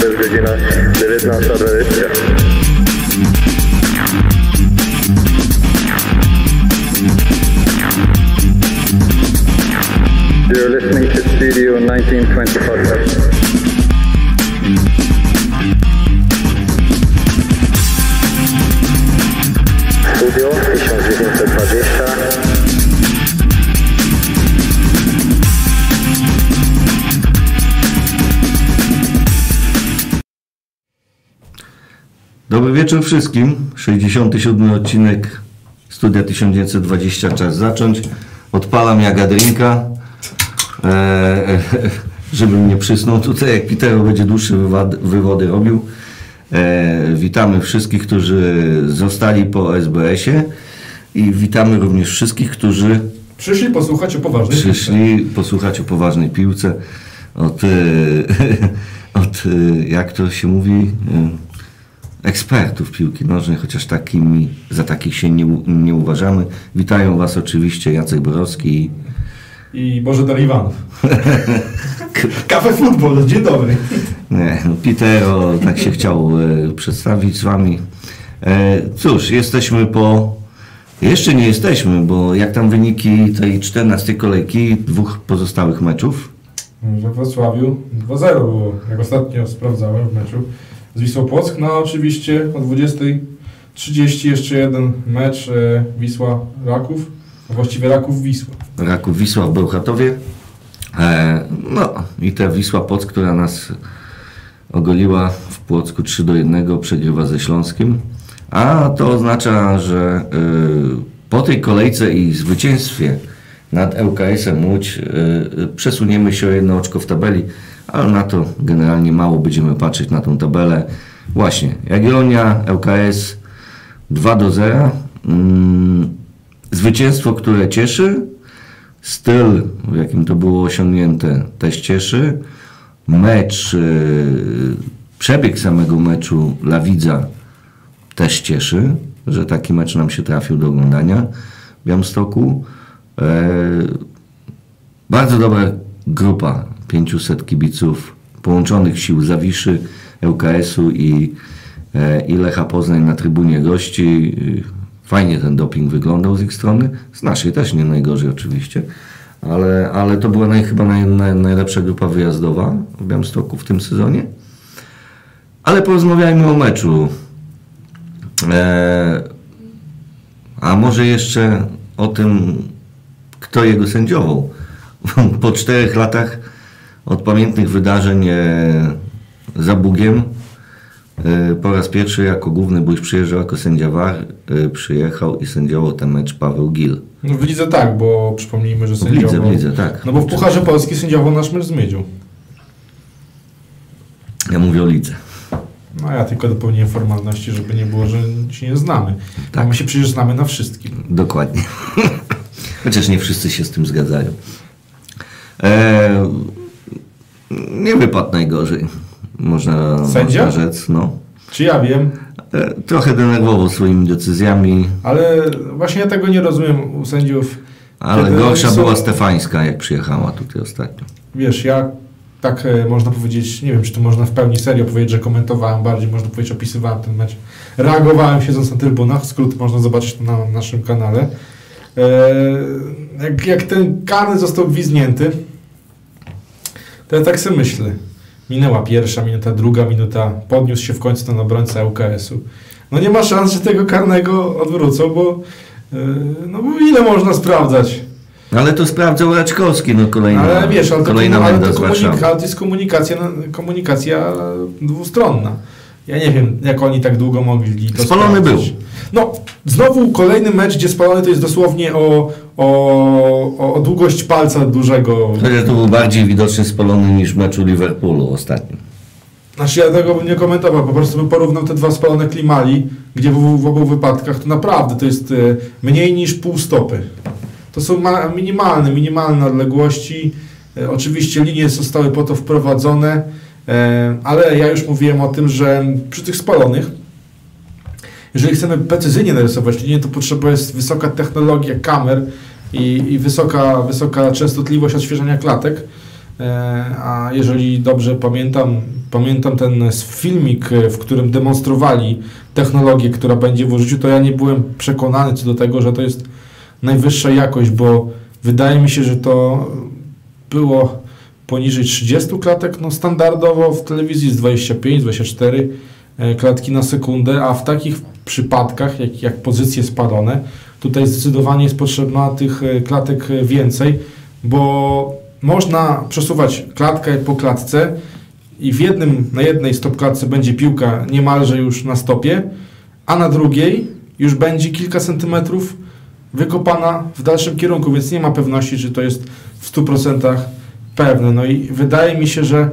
To jest godzina 19.20. You're listening to Studio 1925. wieczór wszystkim. 67 odcinek Studia 1920. Czas zacząć. Odpalam jaga drinka, e, e, żebym nie przysnął tutaj, jak Pitero będzie dłuższe wywady, wywody robił. E, witamy wszystkich, którzy zostali po SBS-ie i witamy również wszystkich, którzy Przyszli posłuchać o poważnej przyszli posłuchać o poważnej piłce od, e, od e, jak to się mówi, e, ekspertów piłki nożnej, chociaż takimi, za takich się nie, nie uważamy. Witają Was oczywiście Jacek Borowski i Bożydar Iwanów. Kafe Futbol, dzień dobry. nie, no, Pitero tak się chciał e, przedstawić z Wami. E, cóż, jesteśmy po... Jeszcze nie jesteśmy, bo jak tam wyniki tej 14 kolejki, dwóch pozostałych meczów? We Wrocławiu 2-0 było, jak ostatnio sprawdzałem w meczu z Wisłą Płock. No oczywiście o 20.30 jeszcze jeden mecz e, Wisła Raków, a właściwie Raków Wisła. Raków Wisła w Bełchatowie. E, no i ta Wisła Płock, która nas ogoliła w Płocku 3 do 1, przegrywa ze Śląskiem. A to oznacza, że y, po tej kolejce i zwycięstwie nad ŁKS-em Łódź przesuniemy się o jedno oczko w tabeli, ale na to generalnie mało będziemy patrzeć na tą tabelę. Właśnie, Jagiellonia, ŁKS 2 do 0. Mm, zwycięstwo, które cieszy, styl, w jakim to było osiągnięte, też cieszy. Mecz, yy, przebieg samego meczu La Widza też cieszy, że taki mecz nam się trafił do oglądania w Białymstoku. E, bardzo dobra grupa, 500 kibiców połączonych sił Zawiszy, ŁKS-u i, e, i Lecha Poznań na trybunie gości. Fajnie ten doping wyglądał z ich strony, z naszej też nie najgorzej oczywiście, ale, ale to była naj, chyba naj, naj, najlepsza grupa wyjazdowa w Białymstoku w tym sezonie. Ale porozmawiajmy o meczu. E, a może jeszcze o tym, kto jego sędziował. Po czterech latach od pamiętnych wydarzeń e, za Bugiem e, po raz pierwszy jako główny bójź przyjeżdżał jako sędzia VAR, e, przyjechał i sędziował ten mecz Paweł Gil. No w lidze tak, bo przypomnijmy, że W lidze, sędziował... w lidze, tak. No bo w Pucharze Polski sędziował nasz mecz z Miedzią. Ja mówię o lidze. No ja tylko dopełniłem formalności, żeby nie było, że się nie znamy. Tak. My się przecież znamy na wszystkim. Dokładnie. Chociaż nie wszyscy się z tym zgadzają. E, nie wypadł najgorzej, można, Sędzia? można rzec. No. Czy ja wiem, E, trochę denerwował swoimi decyzjami, ale właśnie ja tego nie rozumiem u sędziów. ale gorsza są- była Stefańska, jak przyjechała tutaj ostatnio. Wiesz, ja tak e, można powiedzieć, nie wiem, czy to można w pełni serio powiedzieć, że komentowałem bardziej, można powiedzieć, opisywałem ten mecz. Reagowałem siedząc na trybunach, skrót można zobaczyć to na naszym kanale. E, jak, jak ten karny został gwizdnięty, to ja tak sobie myślę. Minęła pierwsza minuta, druga minuta, podniósł się w końcu ten obrońca UKS-u. No nie ma szans, że tego karnego odwrócą, bo, e, no bo ile można sprawdzać? Ale to sprawdzał Raczkowski, no kolejna, Ale wiesz, ale to, kolejna ale to, ale to jest komunikacja, komunikacja dwustronna. Ja nie wiem, jak oni tak długo mogli to Spalony sprawdzić. No, znowu kolejny mecz, gdzie spalony to jest dosłownie o, o, o, długość palca dużego. Chociaż to był bardziej widoczny spalony niż w meczu Liverpoolu ostatnim. Znaczy ja tego bym nie komentował, po prostu bym porównał te dwa spalone klimali, gdzie w, w obu wypadkach to naprawdę to jest e, mniej niż pół stopy. To są ma, minimalne, minimalne odległości. E, oczywiście linie zostały po to wprowadzone, e, ale ja już mówiłem o tym, że przy tych spalonych, jeżeli chcemy precyzyjnie narysować linię, to potrzeba jest wysoka technologia kamer, i, i wysoka, wysoka częstotliwość odświeżania klatek. E, A jeżeli dobrze pamiętam, pamiętam ten filmik, e, w którym demonstrowali technologię, która będzie w użyciu, to ja nie byłem przekonany co do tego, że to jest najwyższa jakość, bo wydaje mi się, że to było poniżej 30 klatek, no standardowo w telewizji jest 25-24 e, klatki na sekundę, a w takich przypadkach, jak, jak pozycje spalone, tutaj zdecydowanie jest potrzebna tych e, klatek e, więcej, bo można przesuwać klatkę po klatce i w jednym, na jednej stopklatce będzie piłka niemalże już na stopie, a na drugiej już będzie kilka centymetrów wykopana w dalszym kierunku, więc nie ma pewności, czy to jest w 100% pewne. No i wydaje mi się, że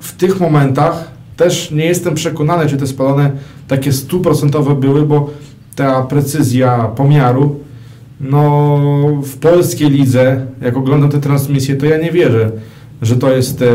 w tych momentach też nie jestem przekonany, czy te spalone takie stuprocentowe były, bo ta precyzja pomiaru, no w polskiej lidze, jak oglądam te transmisje, to ja nie wierzę, że to jest e,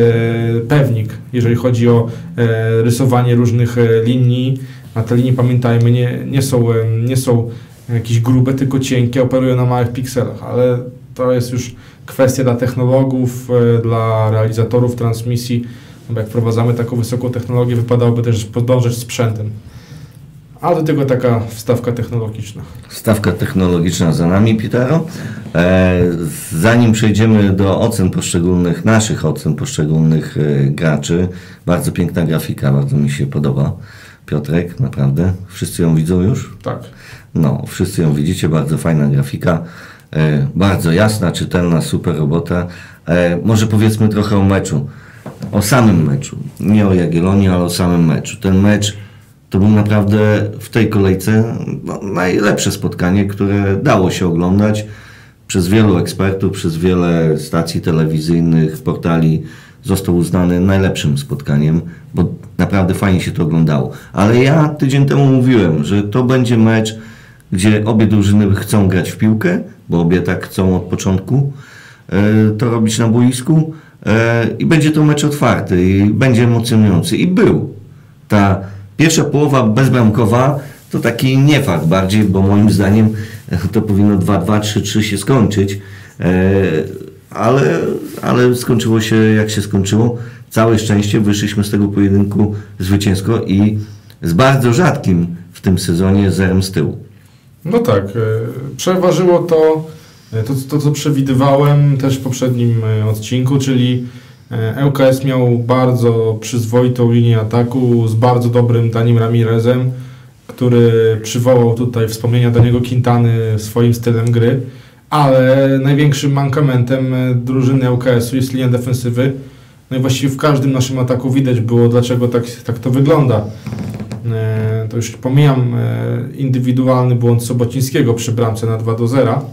pewnik, jeżeli chodzi o e, rysowanie różnych e, linii. A te linie, pamiętajmy, nie, nie, są, e, nie są jakieś grube, tylko cienkie, operują na małych pikselach, ale to jest już kwestia dla technologów, e, dla realizatorów transmisji. Bo jak wprowadzamy taką wysoką technologię, wypadałoby też podążać sprzętem. A do tego taka wstawka technologiczna. Stawka technologiczna za nami, Pitero. E, zanim przejdziemy do ocen poszczególnych, naszych ocen poszczególnych e, graczy, bardzo piękna grafika, bardzo mi się podoba. Piotrek, naprawdę. Wszyscy ją widzą już? Tak. No, wszyscy ją widzicie, bardzo fajna grafika, e, bardzo jasna, czytelna, super robota. E, może powiedzmy trochę o meczu, o samym meczu, nie o Jagiellonii, ale o samym meczu. Ten mecz to był naprawdę w tej kolejce no, najlepsze spotkanie, które dało się oglądać przez wielu ekspertów, przez wiele stacji telewizyjnych, portali. Został uznany najlepszym spotkaniem, bo naprawdę fajnie się to oglądało. Ale ja tydzień temu mówiłem, że to będzie mecz, gdzie obie drużyny chcą grać w piłkę, bo obie tak chcą od początku e, to robić na boisku i będzie to mecz otwarty i będzie emocjonujący. I był. Ta pierwsza połowa bezbramkowa to taki niefakt bardziej, bo moim zdaniem e, to powinno 2-2, 3-3 się skończyć. E, ale, ale skończyło się jak się skończyło. Całe szczęście wyszliśmy z tego pojedynku zwycięsko i z bardzo rzadkim w tym sezonie zerem z tyłu. No tak, e, przeważyło to, e, to, to co przewidywałem też w poprzednim e, odcinku, czyli e, ŁKS miał bardzo przyzwoitą linię ataku z bardzo dobrym Danim Ramirezem, który przywołał tutaj wspomnienia Daniego Quintany swoim stylem gry, ale największym mankamentem e, drużyny ŁKS-u jest linia defensywy. No i właściwie w każdym naszym ataku widać było, dlaczego tak, tak to wygląda. E, To już pomijam e, indywidualny błąd Sobocińskiego przy bramce na 2 do 0,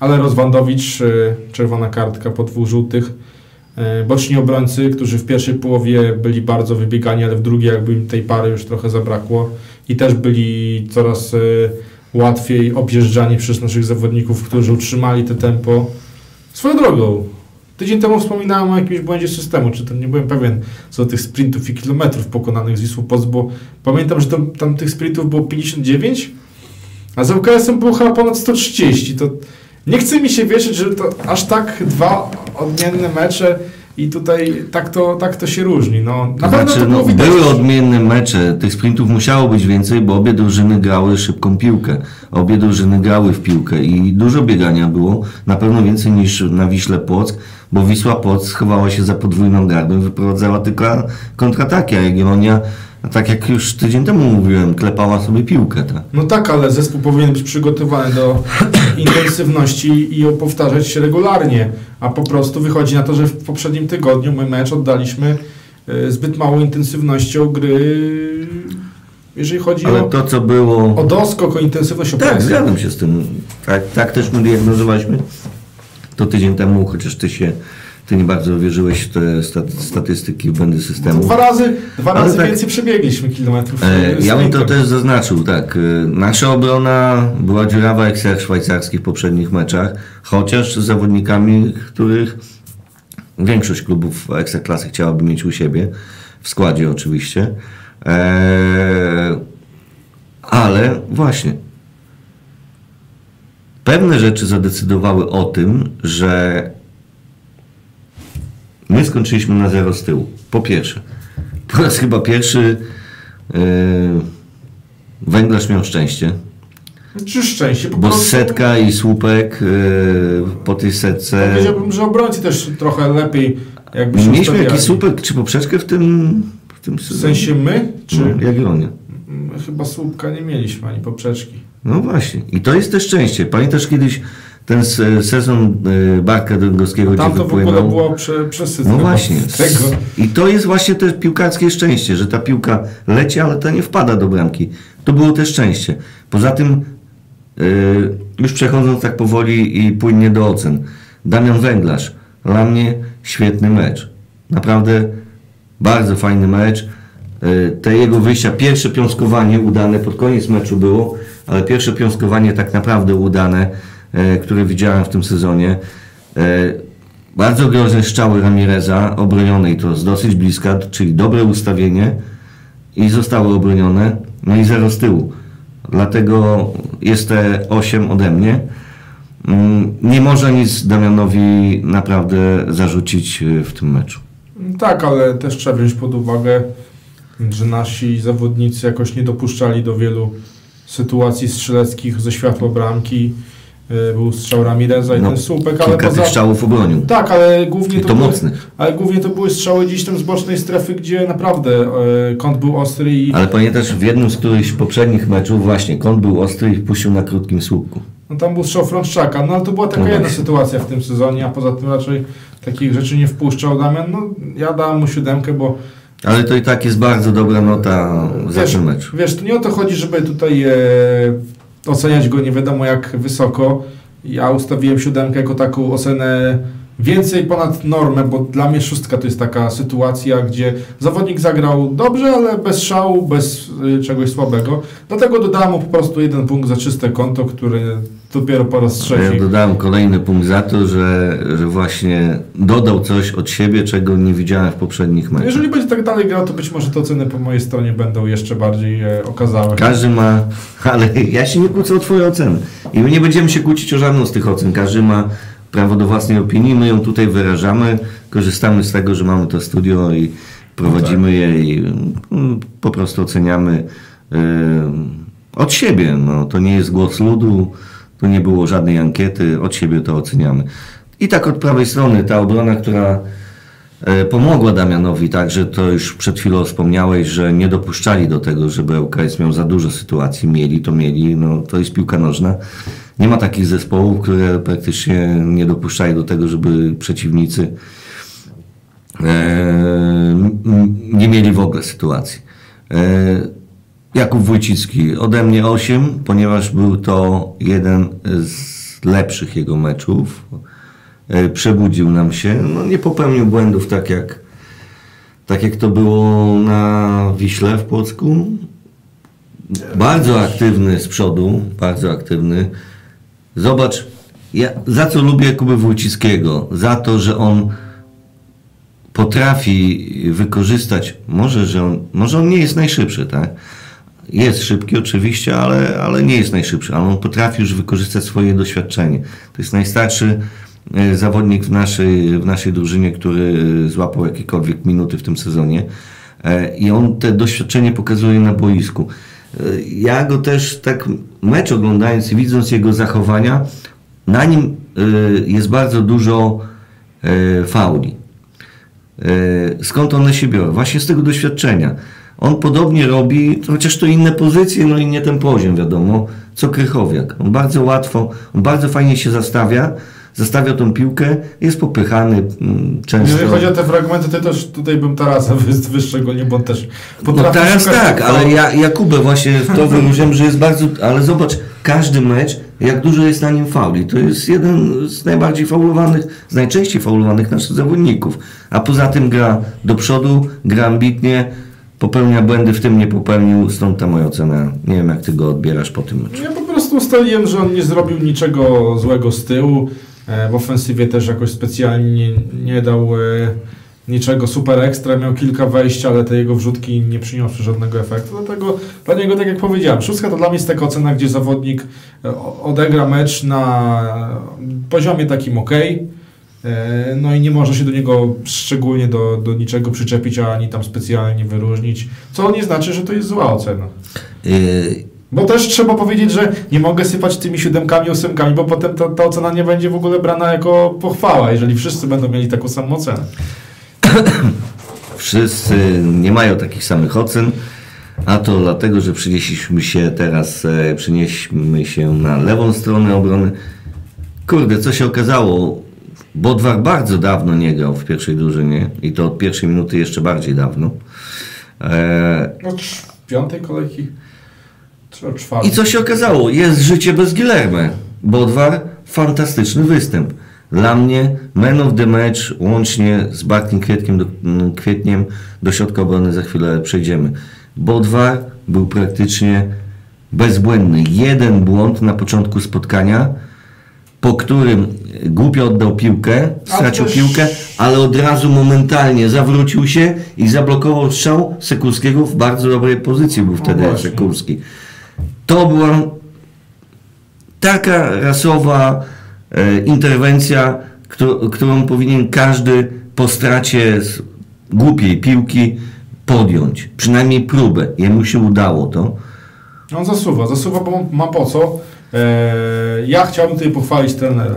ale Rozwandowicz, e, czerwona kartka po dwóch żółtych. E, Boczni obrońcy, którzy w pierwszej połowie byli bardzo wybiegani, ale w drugiej jakby im tej pary już trochę zabrakło i też byli coraz e, łatwiej objeżdżani przez naszych zawodników, którzy utrzymali te tempo. Swoją drogą, tydzień temu wspominałem o jakimś błędzie systemu, czy to nie byłem pewien co do tych sprintów i kilometrów pokonanych z Wisłą bo pamiętam, że tam, tam tych sprintów było 59, a z ŁKS-em było chyba ponad 130. To nie chce mi się wierzyć, że to aż tak dwa odmienne mecze i tutaj tak to, tak to się różni. No, na pewno znaczy, to było no, widać. były odmienne mecze, tych sprintów musiało być więcej, bo obie drużyny grały szybką piłkę. Obie drużyny grały w piłkę i dużo biegania było, na pewno więcej niż na Wiśle Płock, bo Wisła Płock schowała się za podwójną gardą, wyprowadzała tylko kontrataki, a Jagiellonia, tak jak już tydzień temu mówiłem, klepała sobie piłkę. Tak? No tak, ale zespół powinien być przygotowany do intensywności i powtarzać się regularnie, a po prostu wychodzi na to, że w poprzednim tygodniu my mecz oddaliśmy e, zbyt małą intensywnością gry, jeżeli chodzi Ale o, to, co było... o doskok, o intensywność, o Tak, zgadzam się z tym. Tak, tak też my diagnozowaliśmy to tydzień temu, chociaż ty się, ty nie bardzo wierzyłeś w te stat, statystyki błędy systemu. Dwa razy, dwa razy tak- więcej przebiegliśmy kilometrów. E, z Ja bym to też zaznaczył, tak. e, Nasza obrona była dziurawa jak ser szwajcarski w poprzednich meczach, chociaż z zawodnikami, których większość klubów ekstraklasy chciałaby mieć u siebie, w składzie oczywiście. E, ale właśnie, pewne rzeczy zadecydowały o tym, że my skończyliśmy na zero z tyłu. Po pierwsze, po raz chyba pierwszy yy, Węglarz miał szczęście, Czy szczęście, po bo prostu... setka i słupek yy, po tej setce... Powiedziałbym, że obrońcy też trochę lepiej jakby Mieliśmy ustawiali. jakiś słupek czy poprzeczkę w tym, w tym W sensie my, czy... No, Jagiellonie. My Chyba słupka nie mieliśmy, ani poprzeczki. No właśnie. I to jest też szczęście. Pamiętasz kiedyś ten se- sezon y, Barka Drągowskiego, Tam gdzie to w ogóle wypłynął? było prze, przesycone. No właśnie. I to jest właśnie też piłkarskie szczęście, że ta piłka leci, ale to nie wpada do bramki. To było też szczęście. Poza tym, y, już przechodząc tak powoli i płynnie do ocen, Damian Węglarz, dla mnie świetny mecz. Naprawdę bardzo fajny mecz. Y, Te jego wyjścia, pierwsze piąskowanie udane, pod koniec meczu było, ale pierwsze piąskowanie tak naprawdę udane, które widziałem w tym sezonie. Y, Bardzo groźne strzały Ramireza, obronione i to z dosyć bliska, czyli dobre ustawienie i zostały obronione, no i zero z tyłu. Dlatego jest te 8 ode mnie. Mm, Nie można nic Damianowi naprawdę zarzucić y, w tym meczu. Tak, ale też trzeba wziąć pod uwagę, że nasi zawodnicy jakoś nie dopuszczali do wielu sytuacji strzeleckich ze światła bramki. Y, Był strzał Ramireza i No, ten słupek, ale Kilka poza... strzałów obronił. Tak, ale głównie to, to były, ale głównie to były strzały gdzieś tam z bocznej strefy, gdzie naprawdę e, kąt był ostry i Ale pamiętasz, w jednym z którychś poprzednich meczów właśnie kąt był ostry i puścił na krótkim słupku. no, tam był strzał Frączczaka. No ale to była taka No jedna właśnie. sytuacja w tym sezonie, a poza tym raczej takich rzeczy nie wpuszczał Damian. No ja dałem mu siódemkę, bo Ale to i tak jest bardzo dobra nota za wiesz, ten mecz. wiesz, to nie o to chodzi, żeby tutaj e, oceniać go nie wiadomo jak wysoko. Ja ustawiłem siódemkę jako taką ocenę więcej ponad normę, bo dla mnie szóstka to jest taka sytuacja, gdzie zawodnik zagrał dobrze, ale bez szału, bez y, czegoś słabego. Dlatego dodałem mu po prostu jeden punkt za czyste konto, który dopiero po raz Ja trzeci. dodałem kolejny punkt za to, że, że właśnie dodał coś od siebie, czego nie widziałem w poprzednich meczach. jeżeli będzie tak dalej grał, to być może te oceny po mojej stronie będą jeszcze bardziej e, okazałe. Każdy ma, ale ja się nie kłócę o Twoje oceny. I my nie będziemy się kłócić o żadną z tych ocen. Każdy ma prawo do własnej opinii, my ją tutaj wyrażamy, korzystamy z tego, że mamy to studio i prowadzimy je i mm, po prostu oceniamy yy, od siebie. No, to nie jest głos ludu, tu nie było żadnej ankiety, od siebie to oceniamy. I tak od prawej strony ta obrona, która E, Pomogła Damianowi także, to już przed chwilą wspomniałeś, że nie dopuszczali do tego, żeby ŁKS miał za dużo sytuacji. Mieli to mieli, no to jest piłka nożna. Nie ma takich zespołów, które praktycznie nie dopuszczają do tego, żeby przeciwnicy e, nie mieli w ogóle sytuacji. E, Jakub Wójcicki, ode mnie 8, ponieważ był to jeden z lepszych jego meczów. E, Przebudził nam się, no nie popełnił błędów tak jak, tak jak to było na Wiśle w Płocku. Bardzo aktywny z przodu, bardzo aktywny. Zobacz, ja za co lubię Kubę Wójcickiego? Za to, że on potrafi wykorzystać, może, że on, może on nie jest najszybszy, tak? Jest szybki oczywiście, ale, ale nie jest najszybszy, ale on potrafi już wykorzystać swoje doświadczenie. To jest najstarszy e, zawodnik w naszej, w naszej drużynie, który e, złapał jakiekolwiek minuty w tym sezonie E, i on te doświadczenie pokazuje na boisku. E, Ja go też tak mecz oglądając i widząc jego zachowania, na nim e, jest bardzo dużo e, fauli. Skąd one się biorą? Właśnie z tego doświadczenia. On podobnie robi, chociaż to inne pozycje, no i nie ten poziom, wiadomo, co Krychowiak. On bardzo łatwo, on bardzo fajnie się zastawia, zastawia tą piłkę, jest popychany mm, często. Jeżeli chodzi o te fragmenty, to też tutaj bym Tarasa wy- wyszczególnił, bo on też No potrafi teraz szukać tak, tych ale ja, Jakubę właśnie w to wyróżniam, że jest bardzo, ale zobacz, każdy mecz, jak dużo jest na nim fauli, to jest jeden z najbardziej faulowanych, z najczęściej faulowanych naszych zawodników, a poza tym gra do przodu, gra ambitnie, popełnia błędy, w tym nie popełnił, stąd ta moja ocena. Nie wiem, jak ty go odbierasz po tym meczu. Ja po prostu ustaliłem, że on nie zrobił niczego złego z tyłu. E, W ofensywie też jakoś specjalnie nie, dał e, niczego super ekstra, miał kilka wejść, ale te jego wrzutki nie przyniosły żadnego efektu. Dlatego dla niego, tak jak powiedziałem, szóstka to dla mnie jest taka ocena, gdzie zawodnik e, odegra mecz na poziomie takim ok. No i nie można się do niego szczególnie do, do niczego przyczepić, ani tam specjalnie wyróżnić. Co nie znaczy, że to jest zła ocena. Yy, Bo też trzeba powiedzieć, że nie mogę sypać tymi siódemkami, ósemkami, bo potem ta, ta ocena nie będzie w ogóle brana jako pochwała, jeżeli wszyscy będą mieli taką samą ocenę. Wszyscy nie mają takich samych ocen, a to dlatego, że przenieśliśmy się teraz, e, przenieśmy się na lewą stronę obrony. Kurde, co się okazało? Bodwar bardzo dawno nie grał w pierwszej drużynie i to od pierwszej minuty jeszcze bardziej dawno. E, trz- piątej kolejki, od. I co się okazało? Jest życie bez Guilherme. Bodwar, fantastyczny występ. Dla mnie man of the match łącznie z Bartkiem Kwietkiem do, mm, Kwietniem do środka obrony za chwilę przejdziemy. Bodwar był praktycznie bezbłędny. Jeden błąd na początku spotkania, po którym głupio oddał piłkę, stracił też- piłkę, ale od razu momentalnie zawrócił się i zablokował strzał Sekulskiego w bardzo dobrej pozycji był wtedy właśnie. Sekulski. To była taka rasowa e, interwencja, któ- którą powinien każdy po stracie głupiej piłki podjąć. Przynajmniej próbę. Jemu się udało to. On zasuwa, zasuwa, bo ma po co. Eee, ja chciałbym tutaj pochwalić trenera.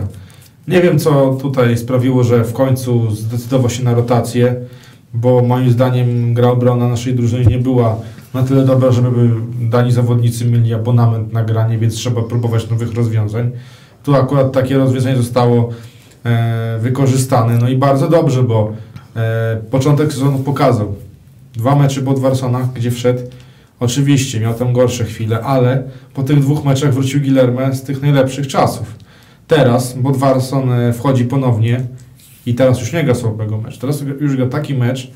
Nie wiem, co tutaj sprawiło, że w końcu zdecydował się na rotację, bo moim zdaniem gra obrona naszej drużyny nie była na tyle dobra, żeby dani zawodnicy mieli abonament na granie, więc trzeba próbować nowych rozwiązań. Tu akurat takie rozwiązanie zostało e, wykorzystane, no i bardzo dobrze, bo e, początek sezonu pokazał. Dwa mecze pod Warsonach, gdzie wszedł. Oczywiście miał tam gorsze chwile, ale po tych dwóch meczach wrócił Guillerme z tych najlepszych czasów. Teraz Bodwarson e, wchodzi ponownie i teraz już nie gra słabego meczu. Teraz już gra taki mecz,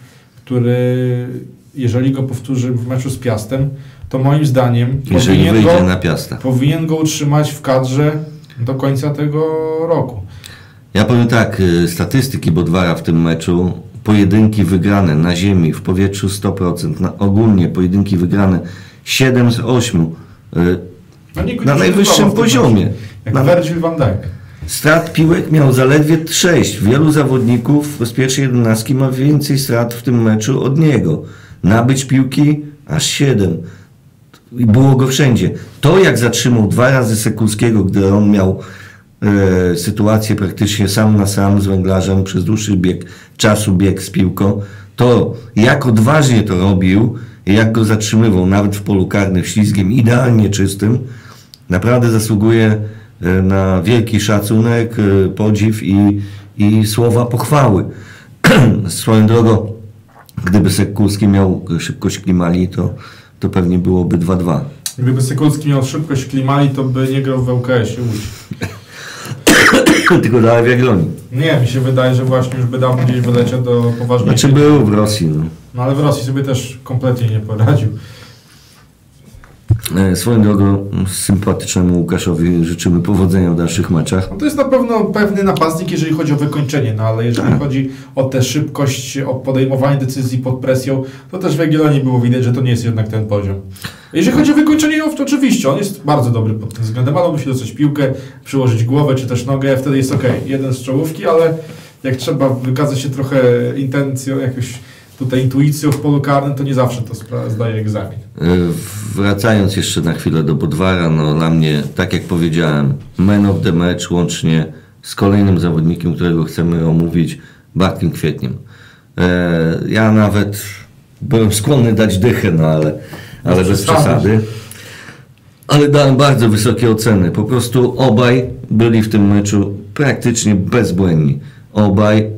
który jeżeli go powtórzy w meczu z Piastem, to moim zdaniem Jeżeli powinien wyjdzie go, na piasta. powinien go utrzymać w kadrze do końca tego roku. Ja powiem tak, y, statystyki Bodwara w tym meczu, pojedynki wygrane na ziemi, w powietrzu 100%, na, ogólnie pojedynki wygrane 7 z 8, y, No, Na najwyższym poziomie. Jak Na- Virgil van Dijk. Strat piłek miał zaledwie 6. Wielu zawodników z pierwszej jedenastki ma więcej strat w tym meczu od niego. Nabyć piłki aż 7. I było go wszędzie. To jak zatrzymał dwa razy Sekulskiego, gdy on miał e, sytuację praktycznie sam na sam z węglarzem przez dłuższy bieg czasu bieg z piłką, to jak odważnie to robił jak go zatrzymywał nawet w polu karnym ślizgiem idealnie czystym, naprawdę zasługuje e, na wielki szacunek, e, podziw i, i słowa pochwały. Swoją drogą, gdyby Sekulski miał szybkość klimali, to, to pewnie byłoby 2-2. Gdyby Sekulski miał szybkość klimali, to by nie grał w ŁKS-ie Łódź. Tylko dalej w Jagiellonii. Nie, mi się wydaje, że właśnie już by dawno gdzieś wyleciał do poważniejszej... Znaczy był w Rosji. No. No ale w Rosji sobie też kompletnie nie poradził. E, Swoją drogą sympatycznemu Łukaszowi życzymy powodzenia w dalszych meczach. No to jest na pewno pewny napastnik, jeżeli chodzi o wykończenie, no ale jeżeli chodzi o tę szybkość, o podejmowanie decyzji pod presją, to też w Jagiellonii było widać, że to nie jest jednak ten poziom. Jeżeli chodzi o wykończenie, to oczywiście on jest bardzo dobry pod tym względem, ale musi dostać piłkę, przyłożyć głowę czy też nogę, wtedy jest ok. Jeden z czołówki, ale jak trzeba wykazać się trochę intencją, jakąś tutaj intuicją w polu karnym, to nie zawsze to zdaje egzamin. E, Wracając jeszcze na chwilę do Podwara, no dla mnie, tak jak powiedziałem, man of the match łącznie z kolejnym zawodnikiem, którego chcemy omówić, Bartkiem Kwietniem. E, ja nawet byłem skłonny dać dychę, no ale, ale bez przesady. Ale dałem bardzo wysokie oceny. Po prostu obaj byli w tym meczu praktycznie bezbłędni. Obaj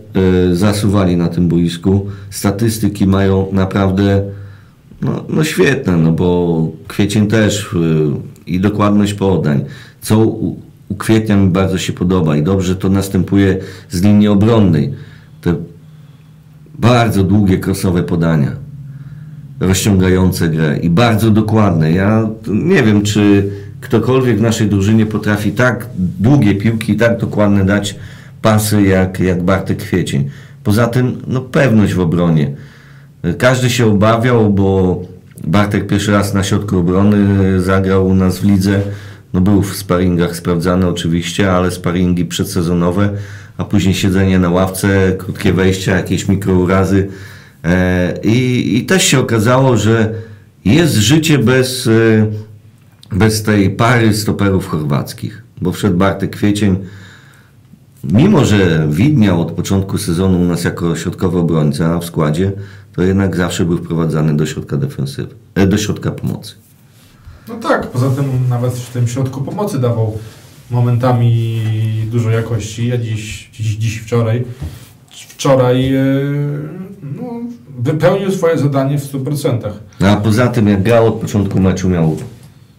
zasuwali na tym boisku. Statystyki mają naprawdę no, no świetne, no bo Kwiecień też y, i dokładność podań. Co u, u Kwietnia mi bardzo się podoba i dobrze to następuje z linii obronnej. Te bardzo długie krosowe podania, rozciągające grę i bardzo dokładne. Ja nie wiem, czy ktokolwiek w naszej drużynie potrafi tak długie piłki i tak dokładne dać pasy jak, jak Bartek Kwiecień. Poza tym, no pewność w obronie. Każdy się obawiał, bo Bartek pierwszy raz na środku obrony zagrał u nas w lidze. No był w sparingach sprawdzany oczywiście, ale sparingi przedsezonowe, a później siedzenie na ławce, krótkie wejścia, jakieś mikrourazy. E, I, I też się okazało, że jest życie bez, e, bez tej pary stoperów chorwackich, bo wszedł Bartek Kwiecień, mimo że widniał od początku sezonu u nas jako środkowy obrońca w składzie, to jednak zawsze był wprowadzany do środka defensywy, e, do środka pomocy. No tak, poza tym nawet w tym środku pomocy dawał momentami dużo jakości, a dziś, dziś, dziś wczoraj, wczoraj e, no, wypełnił swoje zadanie w 100%. No, a poza tym, jak grał od początku meczu, miał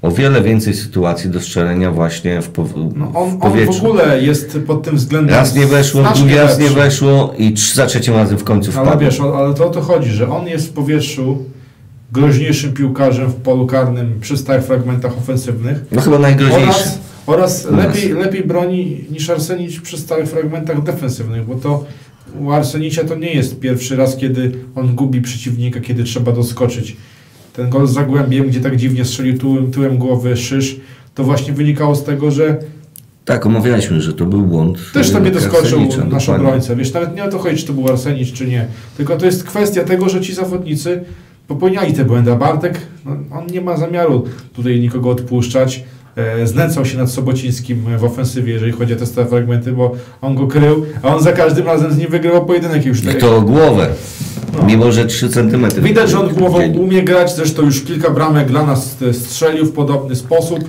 o wiele więcej sytuacji do strzelenia właśnie w, pow- No on, w on powietrzu. w ogóle jest pod tym względem Raz nie weszło, drugi raz nie weszło i trz- za trzecim razem w końcu Ale wpadł. wiesz, ale to o to chodzi, że on jest w powietrzu groźniejszym piłkarzem w polu karnym przy stałych fragmentach ofensywnych No chyba najgroźniejszy. oraz, oraz nas. lepiej, lepiej broni niż Arsenic przy stałych fragmentach defensywnych, bo to u Arsenicia to nie jest pierwszy raz, kiedy on gubi przeciwnika, kiedy trzeba doskoczyć. Ten gol z Zagłębiem, gdzie tak dziwnie strzelił tyłem, tyłem głowy Szysz, to właśnie wynikało z tego, że Tak, omawialiśmy, że to był błąd. też tam nie doskoczył nasz obrońca. Wiesz, nawet nie o to chodzi, czy to był Arsenic, czy nie. Tylko to jest kwestia tego, że ci zawodnicy popełniali te błędy. A Bartek, no, on nie ma zamiaru tutaj nikogo odpuszczać. E, znęcał się nad Sobocińskim w ofensywie, jeżeli chodzi o te stałe fragmenty, bo on go krył, a on za każdym razem z nim wygrywał pojedynek już. I to o głowę. No. Mimo, że 3 cm. Widać, że on głową umie grać, zresztą już kilka bramek dla nas e, strzelił w podobny sposób.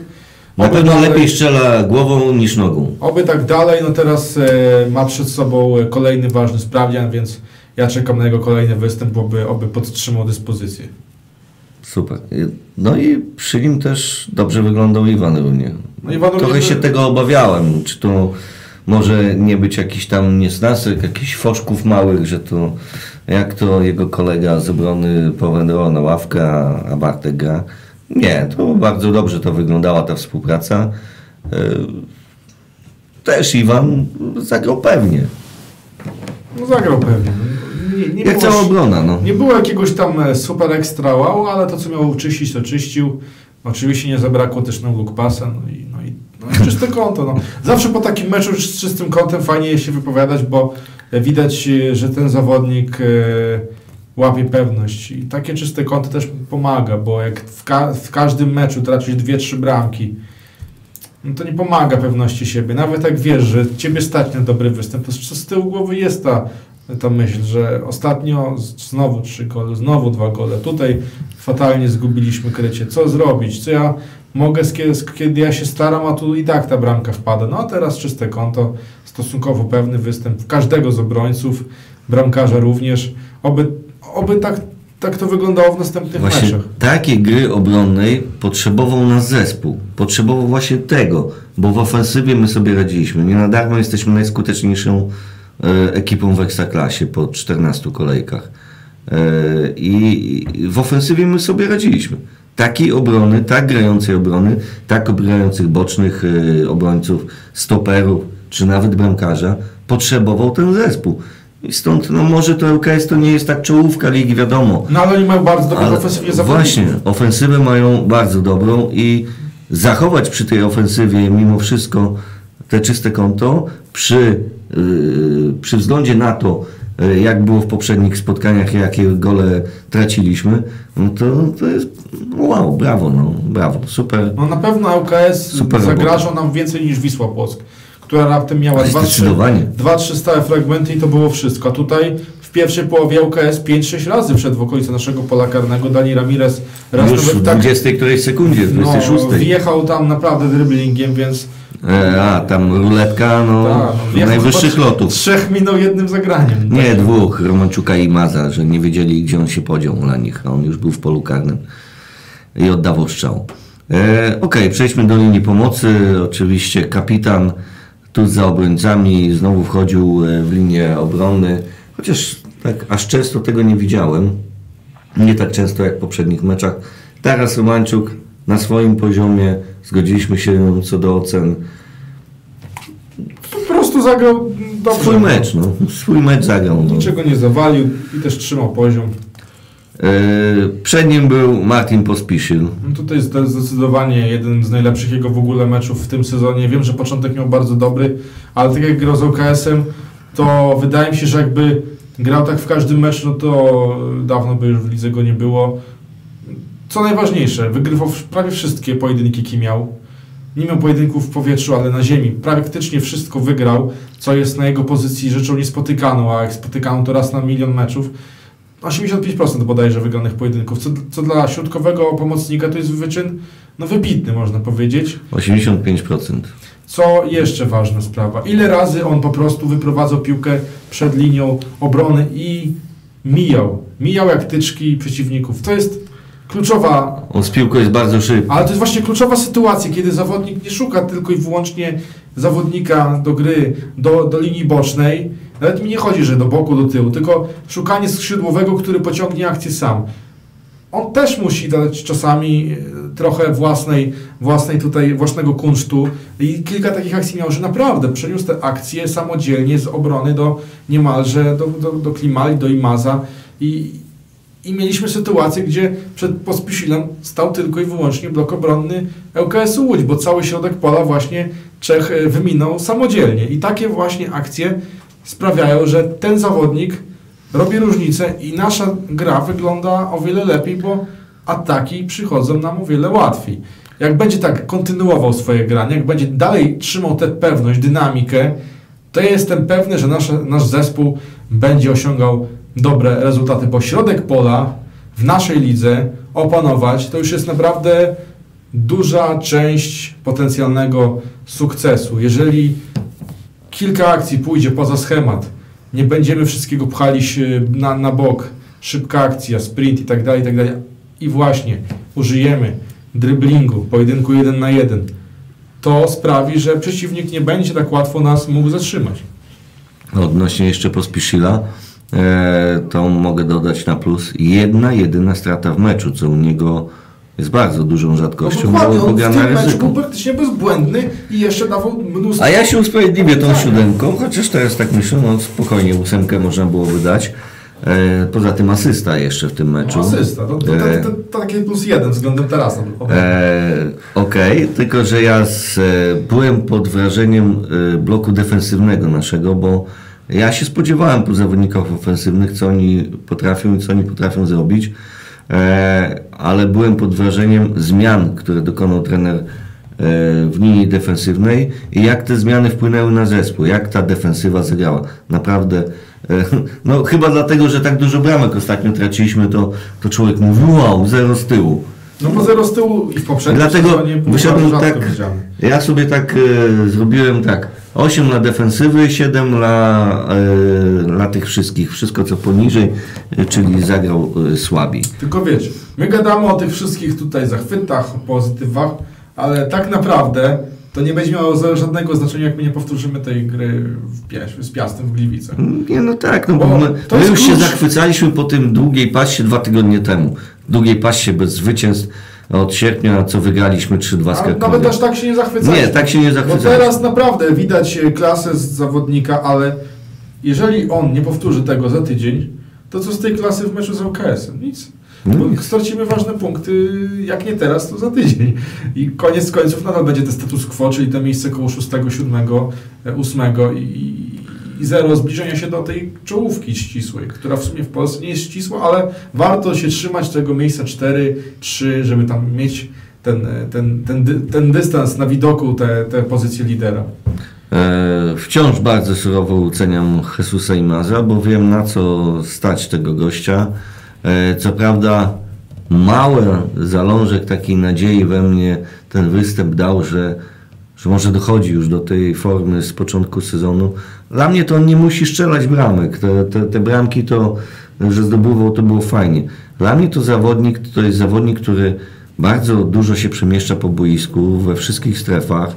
Na Oby pewno dalej- lepiej strzela głową niż nogą. Oby tak dalej, no teraz e, ma przed sobą e, kolejny ważny sprawdzian, więc ja czekam na jego kolejny występ, oby, oby podtrzymał dyspozycję. Super. No i przy nim też dobrze wyglądał Iwan równie. No Iwan Trochę się tego obawiałem, czy to może nie być jakiś tam niesnasek, jakichś foszków małych, że to jak to jego kolega z obrony powędrował na ławkę, a- Bartek gra. Nie, to bardzo dobrze to wyglądała ta współpraca. E, Też Iwan zagrał pewnie. No zagrał pewnie. Nie, nie Jak było- cała obrona, no. Nie było jakiegoś tam e, super ekstra wow, ale to co miał czyścić, to czyścił. Oczywiście nie zabrakło też na look pasa, no i, no czyste konto. No. Zawsze po takim meczu z czystym kątem fajnie się wypowiadać, bo widać, e, że ten zawodnik e, łapie pewność. I takie czyste konto też pomaga, bo jak w, ka- w każdym meczu tracisz dwie, trzy bramki, no to nie pomaga pewności siebie. Nawet jak wiesz, że ciebie stać na dobry występ, to z tyłu głowy jest ta, ta myśl, że ostatnio znowu trzy gole, znowu dwa gole. Tutaj fatalnie zgubiliśmy krycie. Co zrobić? Co ja mogę, kiedy, ja się staram, a tu i tak ta bramka wpada. No a teraz czyste konto, stosunkowo pewny występ każdego z obrońców, bramkarza również. Oby, oby tak, tak to wyglądało w następnych Właśnie meczach. takiej gry obronnej potrzebował nas zespół. Potrzebował właśnie tego, bo w ofensywie my sobie radziliśmy. Nie na darmo jesteśmy najskuteczniejszą e, ekipą w Ekstraklasie po 14 kolejkach. E, i w ofensywie my sobie radziliśmy. Takiej obrony, tak grającej obrony, tak grających bocznych e, obrońców, stoperów, czy nawet bramkarza, potrzebował ten zespół. I stąd, no może to LKS to nie jest tak czołówka ligi, wiadomo. No ale oni mają bardzo dobrą zawodników. Właśnie, ofensywę mają bardzo dobrą i zachować przy tej ofensywie mimo wszystko te czyste konto przy, yy, przy względzie na to, jak było w poprzednich spotkaniach, jakie gole traciliśmy, no to, to jest wow, brawo, no, brawo, super. No na pewno ŁKS Super zagrażał nam więcej niż Wisła Płock, która raptem miała Ale 2-3 zdecydowanie. dwa, trzy stałe fragmenty i to było wszystko. A tutaj w pierwszej połowie ŁKS 5-6 razy wszedł w okolice naszego pola karnego. Dani Ramirez raz Już w nawet tak 20 którejś sekundzie, w no, 26. wjechał tam naprawdę driblingiem, więc E, a, tam ruletka, no, tak, wjechał najwyższych chyba lotów. Trzech minął jednym zagraniem. Nie, dwóch, Romanczuka i Maza, że nie wiedzieli, gdzie on się podział dla nich, a on już był w polu karnym i oddawał strzał. E, Okej, przejdźmy do linii pomocy. Oczywiście kapitan tu za obrońcami znowu wchodził e, w linię obrony, chociaż tak aż często tego nie widziałem. Nie tak często jak w poprzednich meczach. Teraz Romanczuk na swoim poziomie, zgodziliśmy się co do ocen. Po prostu zagrał dobrze. Swój mecz, no. Swój mecz zagrał. No. Niczego nie zawalił i też trzymał poziom. E, Przed nim był Martin Pospisil. No tutaj jest zdecydowanie jeden z najlepszych jego w ogóle meczów w tym sezonie. Wiem, że początek miał bardzo dobry, ale tak jak grał z OKS-em, to wydaje mi się, że jakby grał tak w każdym meczu, no to dawno by już w lidze go nie było. Co najważniejsze, wygrywał prawie wszystkie pojedynki, jakie miał. Nie miał pojedynków w powietrzu, ale na ziemi. Praktycznie wszystko wygrał, co jest na jego pozycji rzeczą niespotykaną, a jak spotykaną to raz na milion meczów. 85% bodajże wygranych pojedynków, co, co dla środkowego pomocnika to jest wyczyn no wybitny, można powiedzieć. 85%. Co jeszcze ważna sprawa, ile razy on po prostu wyprowadzał piłkę przed linią obrony i mijał, mijał jak tyczki przeciwników. To jest kluczowa On z piłką jest bardzo szybki. ale to jest właśnie kluczowa sytuacja, kiedy zawodnik nie szuka tylko i wyłącznie zawodnika do gry, do, do linii bocznej. Nawet mi nie chodzi, że do boku, do tyłu, tylko szukanie skrzydłowego, który pociągnie akcję sam. On też musi dać czasami e, trochę własnej, własnej tutaj, własnego kunsztu i kilka takich akcji miał, że naprawdę przeniósł te akcje samodzielnie z obrony do niemalże do, do, do Klimali, do Imaza i, i mieliśmy sytuację, gdzie przed Pospisilem stał tylko i wyłącznie blok obronny ŁKS-u Łódź, bo cały środek pola właśnie Czech e, wyminął samodzielnie. I takie właśnie akcje sprawiają, że ten zawodnik robi różnicę i nasza gra wygląda o wiele lepiej, bo ataki przychodzą nam o wiele łatwiej. Jak będzie tak kontynuował swoje granie, jak będzie dalej trzymał tę pewność, dynamikę, to ja jestem pewny, że nasz, nasz zespół będzie osiągał dobre rezultaty, bo środek pola w naszej lidze opanować to już jest naprawdę duża część potencjalnego sukcesu. Jeżeli kilka akcji pójdzie poza schemat, nie będziemy wszystkiego pchali na, na bok, szybka akcja, sprint i tak dalej, i tak dalej. I właśnie użyjemy driblingu, pojedynku jeden na jeden. To sprawi, że przeciwnik nie będzie tak łatwo nas mógł zatrzymać. Odnośnie jeszcze Pospiszila, e, to mogę dodać na plus jedna jedyna strata w meczu, co u niego jest bardzo dużą rzadkością, No dokładnie, on w tym meczu był praktycznie bezbłędny i jeszcze dawał mnóstwo... A ja się usprawiedliwię tą siódemką, chociaż teraz tak myślę, no spokojnie ósemkę można było wydać. E, poza tym asysta jeszcze w tym meczu. No, asysta, to, to, E, to, to takie plus jeden względem Tarasa. E, Okej, tylko że ja z, e, byłem pod wrażeniem e, bloku defensywnego naszego, bo ja się spodziewałem po zawodnikach ofensywnych, co oni potrafią i co oni potrafią zrobić, e, ale byłem pod wrażeniem zmian, które dokonał trener e, w linii defensywnej i jak te zmiany wpłynęły na zespół, jak ta defensywa zagrała. Naprawdę, e, no chyba dlatego, że tak dużo bramek ostatnio traciliśmy, to, to człowiek mówi, wow, zero z tyłu. No bo zero z tyłu i w poprzednim Dlatego wyszedłem tak, ja sobie tak e, zrobiłem tak, 8 na defensywy, 7 dla, dla tych wszystkich, wszystko co poniżej, e, czyli zagrał e, słabiej. Tylko wiecie, my gadamy o tych wszystkich tutaj zachwytach, pozytywach, ale tak naprawdę to nie będzie miało żadnego znaczenia, jak my nie powtórzymy tej gry w z Piastem w Gliwicach. Nie, no tak, no bo Bo my, my już się klucz. zachwycaliśmy po tym długiej pasie dwa tygodnie temu. Długiej pasie bez zwycięstw od sierpnia, co wygraliśmy 3-2 z A nawet Krakowią. aż tak się nie zachwycaliśmy. Nie, tak się nie Bo zachwycaliśmy. teraz naprawdę widać e, klasę z zawodnika, ale jeżeli on nie powtórzy tego za tydzień, to co z tej klasy w meczu z ŁKS-em? Nic. No Bo nic. stracimy ważne punkty, jak nie teraz, to za tydzień. I koniec końców nadal będzie ten status quo, czyli te miejsce koło 6, 7, 8 i, i zero zbliżenia się do tej czołówki ścisłej, która w sumie w Polsce nie jest ścisła, ale warto się trzymać tego miejsca 4, 3, żeby tam mieć ten, ten, ten, ten dystans na widoku, te, te pozycje lidera. E, Wciąż bardzo surowo oceniam Jesusa Imaza, bo wiem na co stać tego gościa. E, Co prawda mały zalążek takiej nadziei we mnie ten występ dał, że, że może dochodzi już do tej formy z początku sezonu. Dla mnie to on nie musi strzelać bramek. Te, te, te bramki to, że zdobywał, to było fajnie. Dla mnie to zawodnik, to jest zawodnik, który bardzo dużo się przemieszcza po boisku, we wszystkich strefach.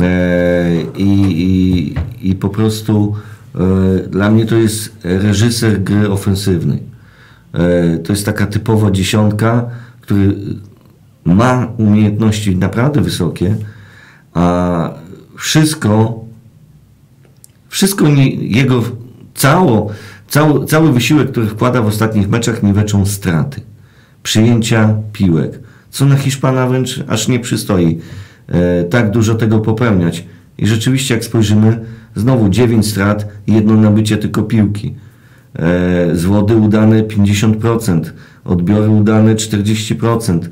E, I, i, I po prostu e, dla mnie to jest reżyser gry ofensywnej. E, To jest taka typowa dziesiątka, który ma umiejętności naprawdę wysokie, a wszystko Wszystko nie, jego cało, cały, cały wysiłek, który wkłada w ostatnich meczach, niweczą straty. Przyjęcia piłek. Co na Hiszpana wręcz aż nie przystoi e, tak dużo tego popełniać. I rzeczywiście, jak spojrzymy, znowu 9 strat jedno nabycie tylko piłki. E, z wody udane 50%, odbiory udane 40%,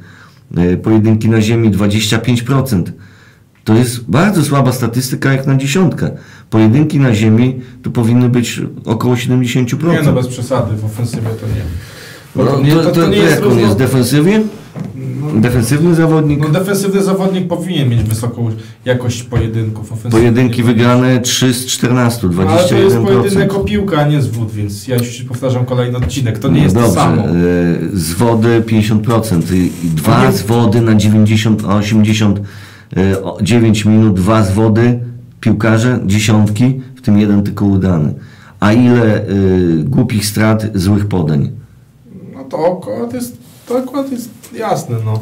e, pojedynki na ziemi 25%. To jest bardzo słaba statystyka jak na dziesiątkę. Pojedynki na ziemi to powinny być około 70%. Nie no, bez przesady, w ofensywie to nie. No, to, nie, to, to, to, nie jest jak on jest defensywnie? Defensywny zawodnik? No defensywny zawodnik powinien mieć wysoką jakość pojedynków. Pojedynki wygrane 3 z 14, No, Ale to jest 21%. pojedynek o piłkę, a nie zwód, więc ja już powtarzam kolejny odcinek. To nie No jest dobrze, to samo. e, z wody 50%, i, i dwa nie- z wody na 90, 89 minut, dwa z wody, piłkarze, dziesiątki, w tym jeden tylko udany. A ile y, głupich strat, złych podań. No to akurat jest, to akurat jest jasne, no.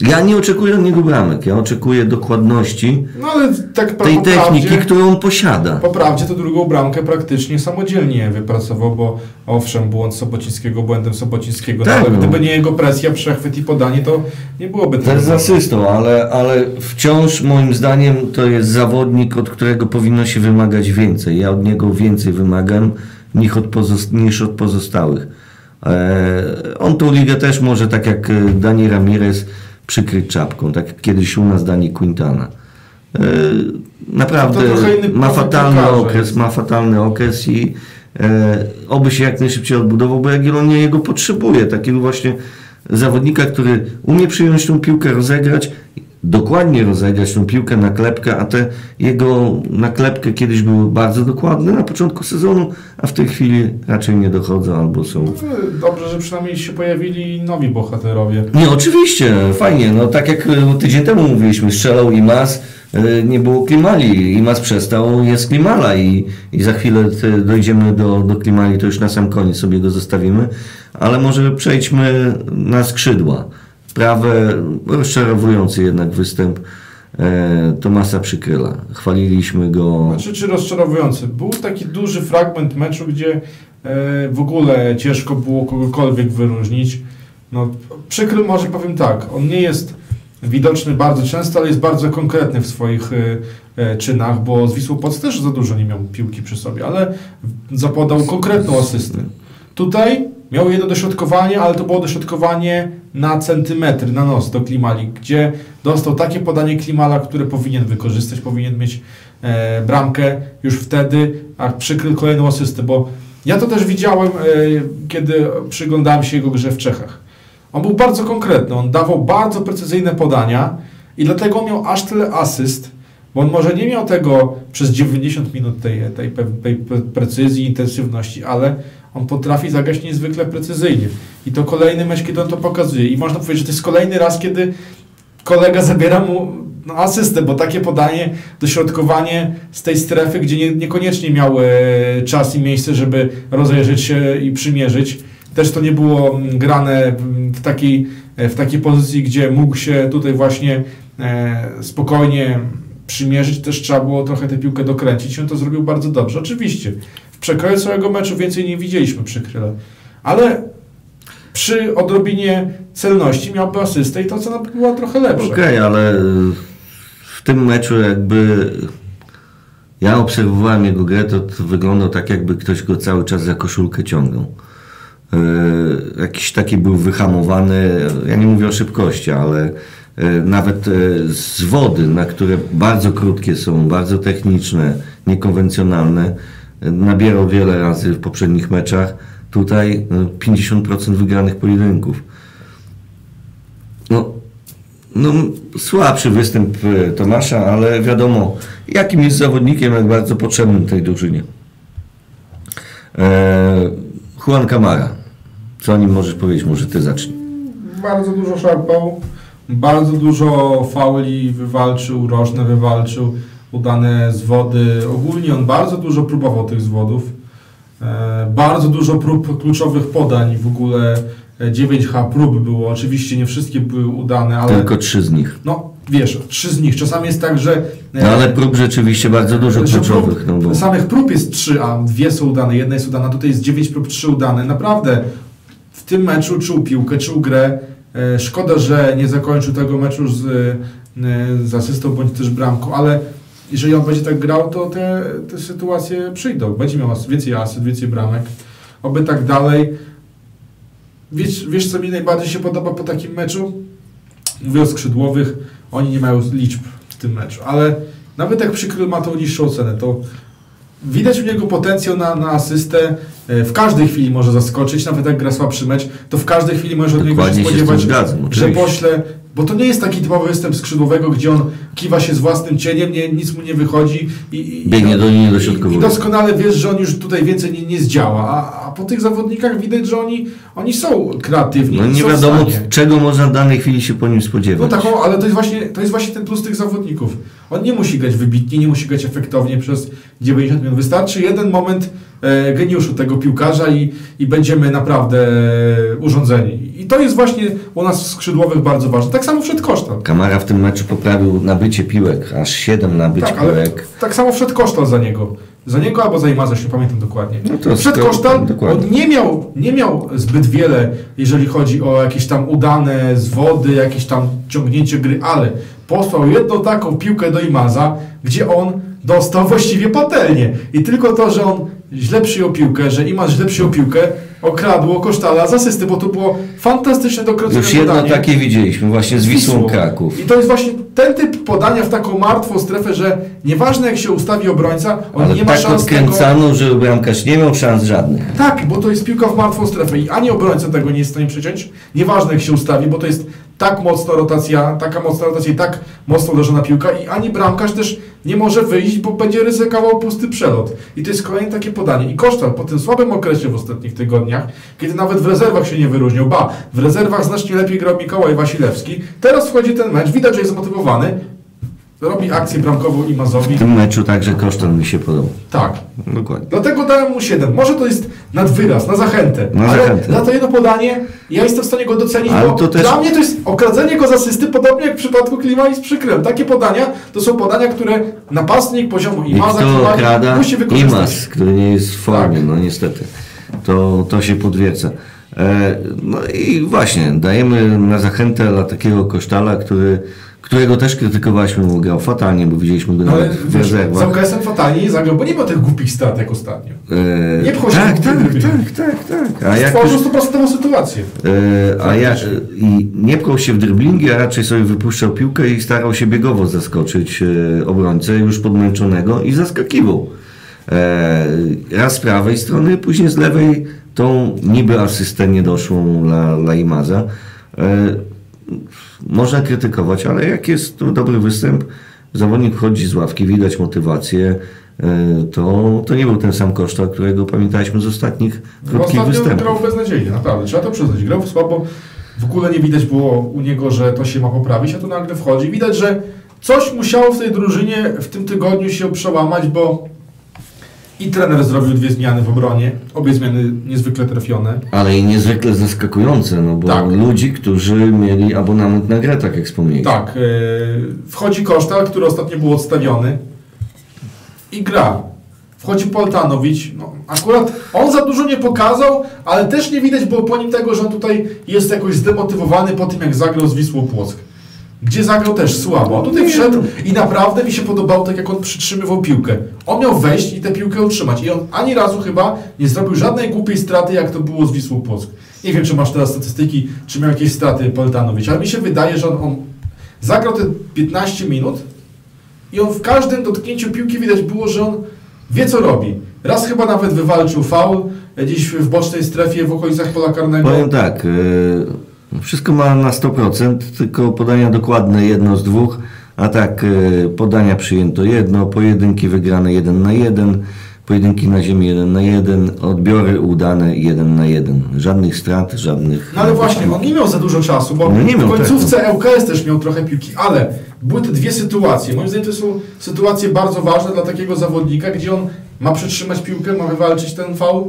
Ja nie oczekuję od niego bramek, ja oczekuję dokładności No tak tej techniki, prawdzie, którą on posiada. po prawdzie to drugą bramkę praktycznie samodzielnie wypracował, bo owszem, błąd Sobocińskiego błędem Sobocińskiego, Tak, no, ale no. gdyby nie jego presja, przechwyt i podanie, to nie byłoby Też z tego. asystą, ale, ale wciąż moim zdaniem to jest zawodnik, od którego powinno się wymagać więcej. Ja od niego więcej wymagam niż od, niż od pozostałych. E, on tą ligę też może, tak jak e, Dani Ramirez, przykryć czapką, tak jak kiedyś u nas Dani Quintana. E, naprawdę inny ma fatalny okres, ma fatalny okres i e, oby się jak najszybciej odbudował, bo Jagiellonia jego potrzebuje. Takiego właśnie zawodnika, który umie przyjąć tą piłkę, rozegrać, dokładnie rozegrać tą piłkę na klepkę, a te jego naklepkę kiedyś były bardzo dokładne na początku sezonu, a w tej chwili raczej nie dochodzą albo są... No, Dobrze, że przynajmniej się pojawili nowi bohaterowie. Nie, oczywiście, fajnie, no tak jak e, tydzień temu mówiliśmy, strzelał Imas, e, nie było Klimali, Imas przestał, jest Klimala i, i za chwilę te, dojdziemy do, do Klimali, to już na sam koniec sobie go zostawimy, ale może przejdźmy na skrzydła. Prawe, rozczarowujący jednak występ e, Tomasa Przykryla. Chwaliliśmy go. Znaczy, czy rozczarowujący. Był taki duży fragment meczu, gdzie e, w ogóle ciężko było kogokolwiek wyróżnić. No, przykry może powiem tak, on nie jest widoczny bardzo często, ale jest bardzo konkretny w swoich e, e, czynach, bo z Wisłą Płock też za dużo nie miał piłki przy sobie, ale zapodał konkretną asystę. Tutaj miał jedno dośrodkowanie, ale to było dośrodkowanie na centymetr, na nos do Klimali, gdzie dostał takie podanie Klimala, które powinien wykorzystać, powinien mieć e, bramkę już wtedy, a przykrył kolejną asystę, bo ja to też widziałem, e, kiedy przyglądałem się jego grze w Czechach. On był bardzo konkretny, on dawał bardzo precyzyjne podania i dlatego miał aż tyle asyst, bo on może nie miał tego przez 90 minut tej, tej, tej pre- precyzji, intensywności, ale on potrafi zagrać niezwykle precyzyjnie. I to kolejny mecz, kiedy on to pokazuje. I można powiedzieć, że to jest kolejny raz, kiedy kolega zabiera mu no, asystę, bo takie podanie, dośrodkowanie z tej strefy, gdzie nie, niekoniecznie miał e, czas i miejsce, żeby rozejrzeć się i przymierzyć. Też to nie było mm, grane w takiej, e, w takiej pozycji, gdzie mógł się tutaj właśnie e, spokojnie przymierzyć. Też trzeba było trochę tę piłkę dokręcić. On to zrobił bardzo dobrze. Oczywiście, w przekroju całego meczu więcej nie widzieliśmy przy Kryle. Ale przy odrobinie celności miałby asystę i cena by była trochę lepsza. Okej, ale y, w tym meczu jakby ja obserwowałem jego grę, to, to wyglądał tak jakby ktoś go cały czas za koszulkę ciągnął. Y, jakiś taki był wyhamowany, ja nie mówię o szybkości, ale nawet y, z wody, na które bardzo krótkie są, bardzo techniczne, niekonwencjonalne, y, nabierał wiele razy w poprzednich meczach. Tutaj y, 50% wygranych pojedynków. No, no, słabszy występ e, Tomasza, ale wiadomo, jakim jest zawodnikiem, jak bardzo potrzebnym tej drużynie. E, Juan Camara. Co o nim możesz powiedzieć? Może ty zacznij. Bardzo dużo szarpał, bardzo dużo fauli wywalczył, rożne wywalczył, udane z wody. Ogólnie on bardzo dużo próbował tych zwodów. E, bardzo dużo prób kluczowych podań, w ogóle e, 9H prób było. Oczywiście nie wszystkie były udane, ale Tylko trzy z nich. no, wiesz, trzy z nich. Czasami jest tak, że... e, No ale prób rzeczywiście bardzo dużo kluczowych. No, bo... Samych prób jest trzy, a dwie są udane, jedna jest udana. Tutaj jest dziewięć prób, trzy udane. Naprawdę w tym meczu czuł piłkę, czuł grę. E, Szkoda, że nie zakończył tego meczu z, e, z asystą bądź też bramką, ale jeżeli on będzie tak grał, to te, te sytuacje przyjdą. Będzie miał więcej asyst, więcej bramek. Oby tak dalej. Wiesz, wiesz, co mi najbardziej się podoba po takim meczu? Mówię o skrzydłowych, oni nie mają liczb w tym meczu, ale nawet jak przykrył ma tą niższą cenę, to widać w niego potencjał na, na asystę. E, W każdej chwili może zaskoczyć, nawet jak gra słabszy mecz, to w każdej chwili może od niego się spodziewać, zgadzam, że pośle, bo to nie jest taki typowy występ skrzydłowego, gdzie on kiwa się z własnym cieniem, nie, nic mu nie wychodzi i, i, Biegnie do linii i, dośrodkowego. i doskonale wiesz, że on już tutaj więcej nie, nie zdziała, a, a po tych zawodnikach widać, że oni, oni są kreatywni. No nie wiadomo, czego można w danej chwili się po nim No spodziewać. tak, o, ale to jest, właśnie, to jest właśnie ten plus tych zawodników. On nie musi grać wybitnie, nie musi grać efektownie przez 90 minut. Wystarczy jeden moment geniuszu tego piłkarza i, i będziemy naprawdę e, urządzeni. I to jest właśnie u nas w skrzydłowych bardzo ważne. Tak samo wszedł Kosztal. Kamara w tym meczu poprawił nabycie piłek, aż 7 nabyć Tak, piłek. tak samo wszedł Kosztal za niego. Za niego albo za Imaza, nie pamiętam dokładnie. No Kosztal, dokładnie. on nie miał, nie miał zbyt wiele, jeżeli chodzi o jakieś tam udane zwody, jakieś tam ciągnięcie gry, ale posłał jedną taką piłkę do Imaza, gdzie on dostał właściwie patelnię. I tylko to, że on źle przyjął piłkę, że Imaz źle przyjął piłkę, okradło Kosztala z asysty, bo to było fantastyczne dokręcenie Już jedno podanie. takie widzieliśmy właśnie z Wisłą Wisłą. Kraków. I to jest właśnie ten typ podania w taką martwą strefę, że nieważne jak się ustawi obrońca, on Ale nie ma tak szans tego... odkręcano, że bramkarz nie miał szans żadnych. Tak, bo to jest piłka w martwą strefę i ani obrońca tego nie jest w stanie przeciąć, nieważne jak się ustawi, bo to jest tak mocna rotacja, taka mocna rotacja i tak mocno uderzona piłka i ani bramkarz też nie może wyjść, bo będzie ryzykował pusty przelot. I to jest kolejne takie podanie. I Kosztal po tym słabym okresie w ostatnich tygodniach, kiedy nawet w rezerwach się nie wyróżnił, ba, w rezerwach znacznie lepiej grał Mikołaj Wasilewski, teraz wchodzi ten mecz, widać, że jest zmotywowany, robi akcję bramkową i Mazowi. W tym meczu także Kosztan mi się podobał. Tak, Dokładnie. Dlatego dałem mu 7. Może to jest nadwyraz, na zachętę. Na ale zachętę. na to jedno podanie ja jestem w stanie go docenić, Ale bo to też- dla mnie to jest okradzenie go z asysty, podobnie jak w przypadku Klima i z przykrem. Takie podania to są podania, które napastnik poziomu I Imaza okrada? musi wykorzystać. Imas, który nie jest w formie, Tak. no niestety. To, to się podwieca. E, no i właśnie, dajemy na zachętę dla takiego kosztala, który, którego też krytykowaliśmy, bo grał fatalnie, bo widzieliśmy go No, nawet w wiesz, z rezerwach. okresem fatalnie nie zagrał, bo nie miał tych głupich strat jak ostatnio. E, Nie wchodzi tak, tak, tak, tak, tak. A jak Stworzył stuprocentową sytuację. E, a ja, I nie pchał się w driblingi, a raczej sobie wypuszczał piłkę i starał się biegowo zaskoczyć e, obrońcę już podmęczonego i zaskakiwał. E, raz z prawej strony, później z lewej tą niby asystę niedoszłą dla, dla Imaza. E, można krytykować, ale jak jest dobry występ, zawodnik wchodzi z ławki, widać motywację, e, to, to nie był ten sam koszta, którego pamiętaliśmy z ostatnich krótkich Ostatnio występów. grał beznadziejnie, naprawdę. Trzeba to przyznać. Grał słabo. W ogóle nie widać było u niego, że to się ma poprawić, a tu nagle wchodzi. Widać, że coś musiało w tej drużynie w tym tygodniu się przełamać, bo i trener zrobił dwie zmiany w obronie. Obie zmiany niezwykle trafione. Ale i niezwykle zaskakujące, no bo Tak. ludzi, którzy mieli abonament na grę, tak jak wspomnieliśmy. Tak, yy, wchodzi Kosztal, który ostatnio był odstawiony i gra. Wchodzi Poltanowicz. No, akurat on za dużo nie pokazał, ale też nie widać było po nim tego, że on tutaj jest jakoś zdemotywowany po tym, jak zagrał z Wisłą Płock. Gdzie zagrał też słabo. On tutaj wszedł i naprawdę mi się podobało tak, jak on przytrzymywał piłkę. On miał wejść i tę piłkę utrzymać. I on ani razu chyba nie zrobił żadnej głupiej straty, jak to było z Wisłą Płock. Nie wiem, czy masz teraz statystyki, czy miał jakieś straty Poltanowicz, ale mi się wydaje, że on, on zagrał te 15 minut i on w każdym dotknięciu piłki widać było, że on wie co robi. Raz chyba nawet wywalczył faul e, gdzieś w bocznej strefie w okolicach pola karnego. Powiem tak, e, wszystko ma na 100%, tylko podania dokładne jedno z dwóch, a tak e, podania przyjęto jedno, pojedynki wygrane jeden na jeden, pojedynki na ziemi jeden na jeden, odbiory udane jeden na jeden. Żadnych strat, żadnych... No ale właśnie, on nie miał za dużo czasu, bo No nie miał, w końcówce tak, ŁKS też miał trochę piłki, ale były te dwie sytuacje. Moim zdaniem to są sytuacje bardzo ważne dla takiego zawodnika, gdzie on ma przytrzymać piłkę, ma wywalczyć ten faul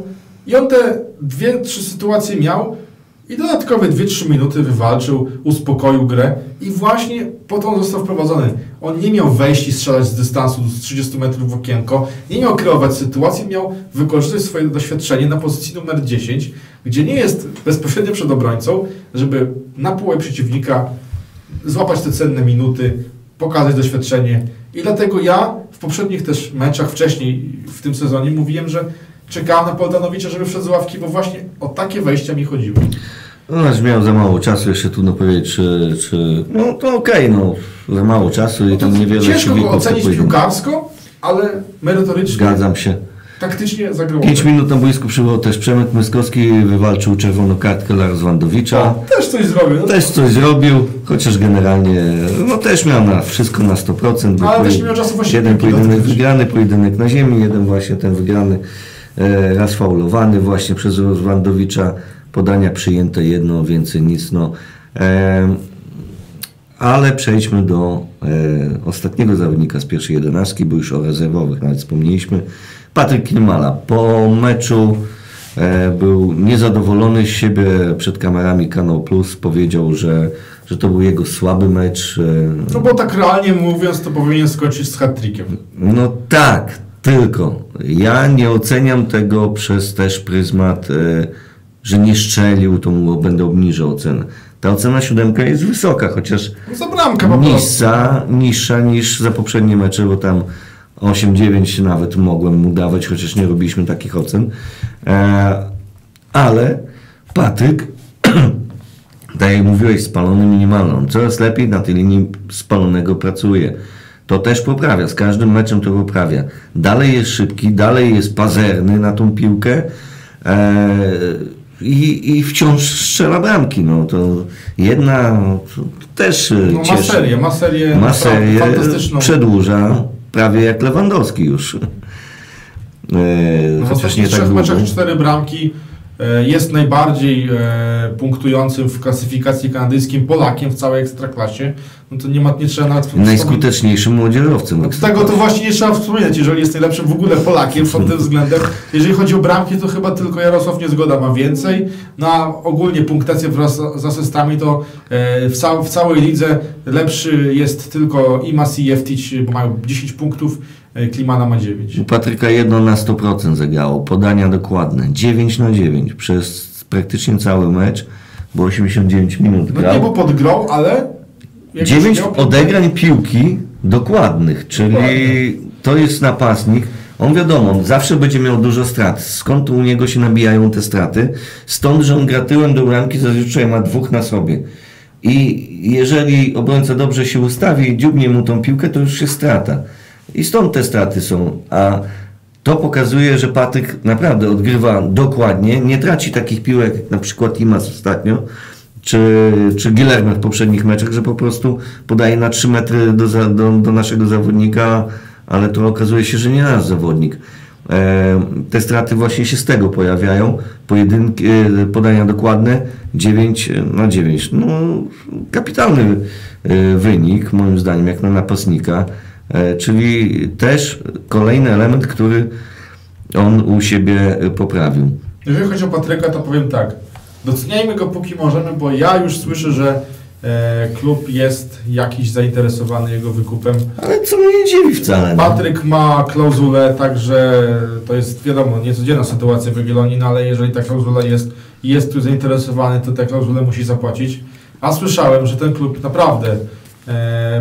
i on te dwie, trzy sytuacje miał i dodatkowe 2-3 minuty wywalczył, uspokoił grę i właśnie po to on został wprowadzony. On nie miał wejść i strzelać z dystansu z 30 metrów w okienko, nie miał kreować sytuacji, miał wykorzystać swoje doświadczenie na pozycji numer 10, gdzie nie jest bezpośrednio przed obrońcą, żeby na połowę przeciwnika złapać te cenne minuty, pokazać doświadczenie. I dlatego ja w poprzednich też meczach wcześniej w tym sezonie mówiłem, że czekałem na Poldanowicza, żeby wszedł z ławki, bo właśnie o takie wejścia mi chodziło. No, aż miał za mało czasu, jeszcze trudno powiedzieć, czy, czy... No to okej, no, za mało czasu i tam niewiele Ciężko go ocenić piłkarsko, ale merytorycznie, Zgadzam się. taktycznie zagrało. 5 minut na boisku przybył też Przemek Myskowski, wywalczył czerwoną kartkę Lars Wandowicza. O, też coś zrobił. No, Też coś zrobił, chociaż generalnie no też miał na wszystko na 100%. No, ale też nie miał czasu właśnie Jeden pojedynek wygrany, pojedynek na ziemi, jeden właśnie ten wygrany, e, raz faulowany właśnie przez Wandowicza, podania przyjęte jedno, więcej nic. No. E, ale przejdźmy do e, ostatniego zawodnika z pierwszej jedenastki, bo już o rezerwowych nawet wspomnieliśmy. Patryk Klimala po meczu e, był niezadowolony z siebie przed kamerami Kanał Plus. Powiedział, że, że to był jego słaby mecz. E, no bo tak realnie mówiąc, to powinien skończyć z hat-trickiem. no tak, tylko ja nie oceniam tego przez też pryzmat, e, że nie szczelił, to mu będę obniżał ocenę. Ta ocena siódemka jest wysoka, chociaż No za bramkę po niższa, niższa niż za poprzednie mecze, bo tam 8-9 nawet mogłem mu dawać, chociaż nie robiliśmy takich ocen. E, ale Patryk, tak jak mówiłeś, spalony minimalną. Coraz lepiej na tej linii spalonego pracuje. To też poprawia, z każdym meczem to poprawia. Dalej jest szybki, dalej jest pazerny na tą piłkę. E, i, I wciąż strzela bramki. No, to jedna no, to też e, No, ma cieszy. serię, ma serię, Ma serię, fantastyczną. przedłuża prawie jak Lewandowski już. E, No, chociaż nie tak trzech długo. meczach cztery bramki. E, Jest najbardziej e, punktującym w klasyfikacji kanadyjskim Polakiem w całej ekstraklasie. No to nie ma, nie trzeba nawet wspominać. Najskuteczniejszym młodzieżowcem. No, Tego to właśnie nie trzeba wspominać, jeżeli jest najlepszym w ogóle Polakiem pod tym względem. Jeżeli chodzi o bramki, to chyba tylko Jarosław Niezgoda ma więcej. Na ogólnie punktację wraz z asystami to e, w, cał, w całej lidze lepszy jest tylko Imas i Jeftić, bo mają 10 punktów, Klimana ma 9. U Patryka jedno na 100% zagrało. Podania dokładne. 9 na 9 przez praktycznie cały mecz, bo 89 minut No nie grał. był pod grą, ale... jak 9 już miał- odegrań piłki dokładnych, czyli Dokładnie. to jest napastnik. On wiadomo, on zawsze będzie miał dużo strat. Skąd u niego się nabijają te straty? Stąd, że on gra tyłem do bramki, zazwyczaj ma dwóch na sobie. I jeżeli obrońca dobrze się ustawi i dziubnie mu tą piłkę, to już jest strata. I stąd te straty są. A to pokazuje, że Patryk naprawdę odgrywa dokładnie, nie traci takich piłek, jak na przykład Imas ostatnio, czy, czy Guillermo w poprzednich meczach, że po prostu podaje na 3 metry do, do, do naszego zawodnika, ale to okazuje się, że nie nasz zawodnik. E, te straty właśnie się z tego pojawiają. Pojedynki, e, podania dokładne 9 na 9. No, kapitalny e, wynik, moim zdaniem, jak na napastnika. E, czyli też kolejny element, który on u siebie poprawił. Jeżeli chodzi o Patryka, to powiem tak. Doceniajmy go póki możemy, bo ja już słyszę, że e, klub jest jakiś zainteresowany jego wykupem. Ale co mnie nie dziwi wcale. No. Patryk ma klauzulę, także to jest wiadomo, niecodzienna sytuacja w Jagiellonii, no ale jeżeli ta klauzula jest i jest tu zainteresowany, to tę klauzulę musi zapłacić. A słyszałem, że ten klub naprawdę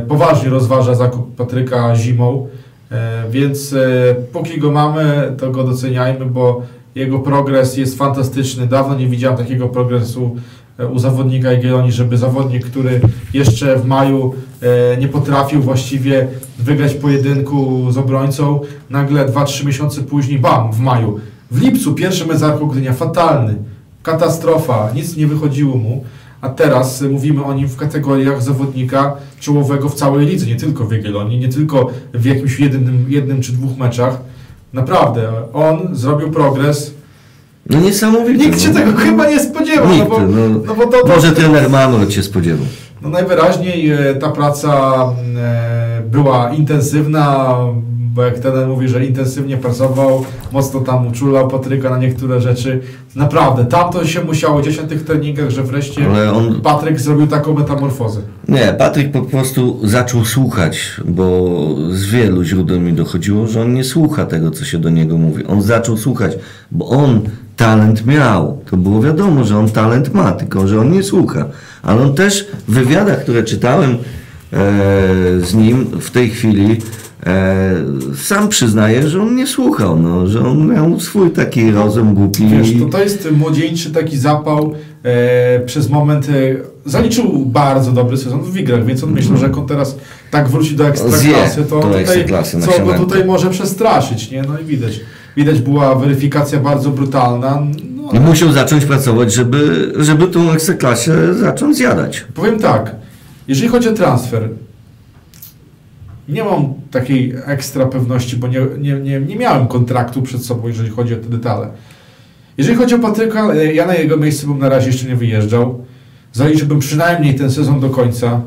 poważnie rozważa zakup Patryka zimą, e, więc e, póki go mamy, to go doceniajmy, bo jego progres jest fantastyczny. Dawno nie widziałem takiego progresu e, u zawodnika Jagiellonii, żeby zawodnik, który jeszcze w maju e, nie potrafił właściwie wygrać pojedynku z obrońcą, nagle 2-3 miesiące później, bam, w maju. W lipcu pierwszy mecz z Arką Gdynia, fatalny, katastrofa, nic nie wychodziło mu. A teraz e, mówimy o nim w kategoriach zawodnika czołowego w całej lidze, nie tylko w Jagiellonii, nie tylko w jakimś jednym, jednym czy dwóch meczach. Naprawdę, on zrobił progres. No niesamowite. Nikt się no. tego chyba nie spodziewał. Nikt, no bo, no. no bo to, to, Może trener Mamrot się spodziewał. no najwyraźniej e, ta praca e, była intensywna, bo jak ten mówi, że intensywnie pracował, mocno tam uczulał Patryka na niektóre rzeczy. Naprawdę, tam to się musiało dziać na tych treningach, że wreszcie on- Patryk zrobił taką metamorfozę. Nie, Patryk po prostu zaczął słuchać, bo z wielu źródeł mi dochodziło, że on nie słucha tego, co się do niego mówi. On zaczął słuchać, bo on talent miał. To było wiadomo, że on talent ma, tylko że on nie słucha. Ale on też w wywiadach, które czytałem e, z nim w tej chwili, sam przyznaje, że on nie słuchał, no, że on miał swój taki rozum głupi. Wiesz, to, to jest młodzieńczy taki zapał. E, przez moment e, zaliczył bardzo dobry sezon w Wigrach, więc on myślał, że jak on teraz tak wróci do ekstraklasy, to do tutaj, co go tutaj może przestraszyć, nie? No i widać. Widać była weryfikacja bardzo brutalna. No, I musiał zacząć pracować, żeby, żeby tą ekstraklasę zacząć zjadać. Powiem tak, jeżeli chodzi o transfer, nie mam takiej ekstra pewności, bo nie, nie, nie, nie miałem kontraktu przed sobą, jeżeli chodzi o te detale. Jeżeli chodzi o Patryka, e, ja na jego miejscu bym na razie jeszcze nie wyjeżdżał. Zaliczyłbym przynajmniej ten sezon do końca.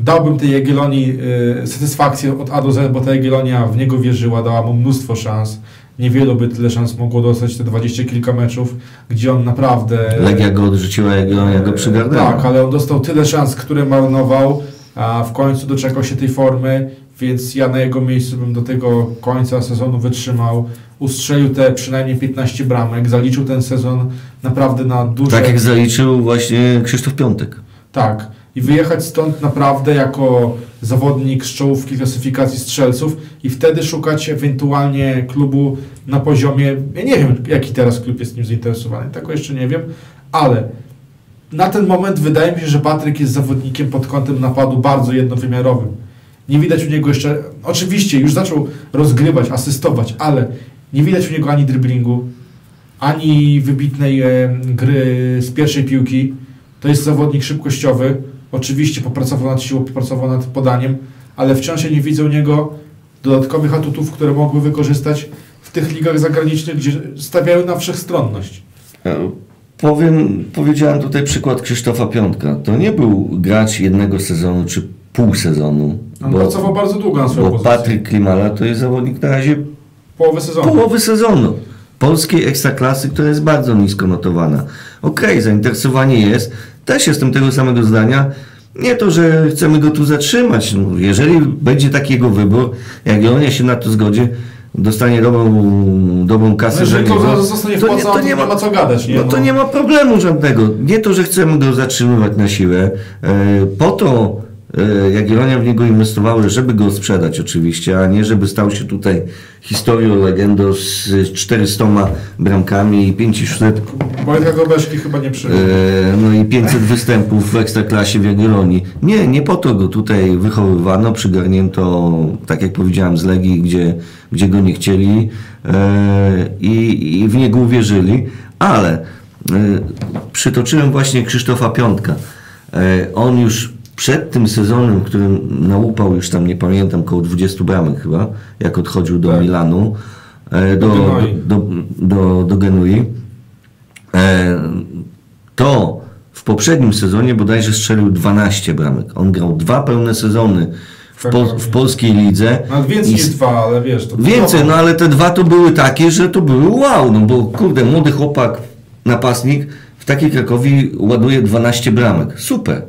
Dałbym tej Jagiellonii e, satysfakcję od A do Z, bo ta Jagiellonia w niego wierzyła, dała mu mnóstwo szans. Niewielu by tyle szans mogło dostać, te dwadzieścia kilka meczów, gdzie on naprawdę... Legia go odrzuciła, Jagiellonia go przygarnęła. Tak, ale on dostał tyle szans, które marnował, a w końcu doczekał się tej formy, więc ja na jego miejscu bym do tego końca sezonu wytrzymał. Ustrzelił te przynajmniej 15 bramek, zaliczył ten sezon naprawdę na duże... Tak jak zaliczył właśnie Krzysztof Piątek. Tak. I wyjechać stąd naprawdę jako zawodnik z czołówki klasyfikacji strzelców i wtedy szukać ewentualnie klubu na poziomie, ja nie wiem jaki teraz klub jest nim zainteresowany, tego jeszcze nie wiem, ale na ten moment wydaje mi się, że Patryk jest zawodnikiem pod kątem napadu bardzo jednowymiarowym. Nie widać u niego jeszcze, oczywiście już zaczął rozgrywać, asystować, ale nie widać u niego ani driblingu, ani wybitnej e, gry z pierwszej piłki. To jest zawodnik szybkościowy. Oczywiście popracował nad siłą, popracował nad podaniem, ale wciąż ja nie widzę u niego dodatkowych atutów, które mogły wykorzystać w tych ligach zagranicznych, gdzie stawiają na wszechstronność. E, Powiem, powiedziałem tutaj przykład Krzysztofa Piątka. To nie był gracz jednego sezonu czy pół sezonu. On pracował bardzo długo na swoją bo pozycję. Patryk Klimala to jest zawodnik na razie Połowę sezonu. połowy sezonu polskiej ekstraklasy, która jest bardzo nisko notowana. Okej, zainteresowanie jest. Też jestem tego samego zdania. Nie to, że chcemy go tu zatrzymać. No, jeżeli będzie taki jego wybór, jak Jagiellonia się na to zgodzi, dostanie dobrą, dobrą kasę No jeżeli to zostanie wpłacone, to nie ma co gadać, nie? No to No. nie ma problemu żadnego. Nie to, że chcemy go zatrzymywać na siłę. E, Po to Jagiellonia w niego inwestowała, żeby go sprzedać oczywiście, a nie żeby stał się tutaj historią, legendą z 400 bramkami i 500 Wojtka Gobeszki chyba nie przyjdzie. E, no i 500 występów w Ekstraklasie w Jagiellonii. Nie, nie po to go tutaj wychowywano, przygarnięto, tak jak powiedziałem, z Legii, gdzie, gdzie go nie chcieli e, i, i w niego uwierzyli, ale e, przytoczyłem właśnie Krzysztofa Piątka. E, on już przed tym sezonem, którym nałupał już tam, nie pamiętam, koło 20 bramek chyba, jak odchodził do Tak. Milanu, e, do, Do do, Genui. do, do, do Genui, E, to w poprzednim sezonie bodajże strzelił 12 bramek. On grał dwa pełne sezony w, pol, tak. w polskiej lidze. Nawet więcej niż dwa, ale wiesz... To Więcej, no ale te dwa to były takie, że to były wow, no bo kurde, młody chłopak, napastnik w takiej Krakowi ładuje 12 bramek. Super.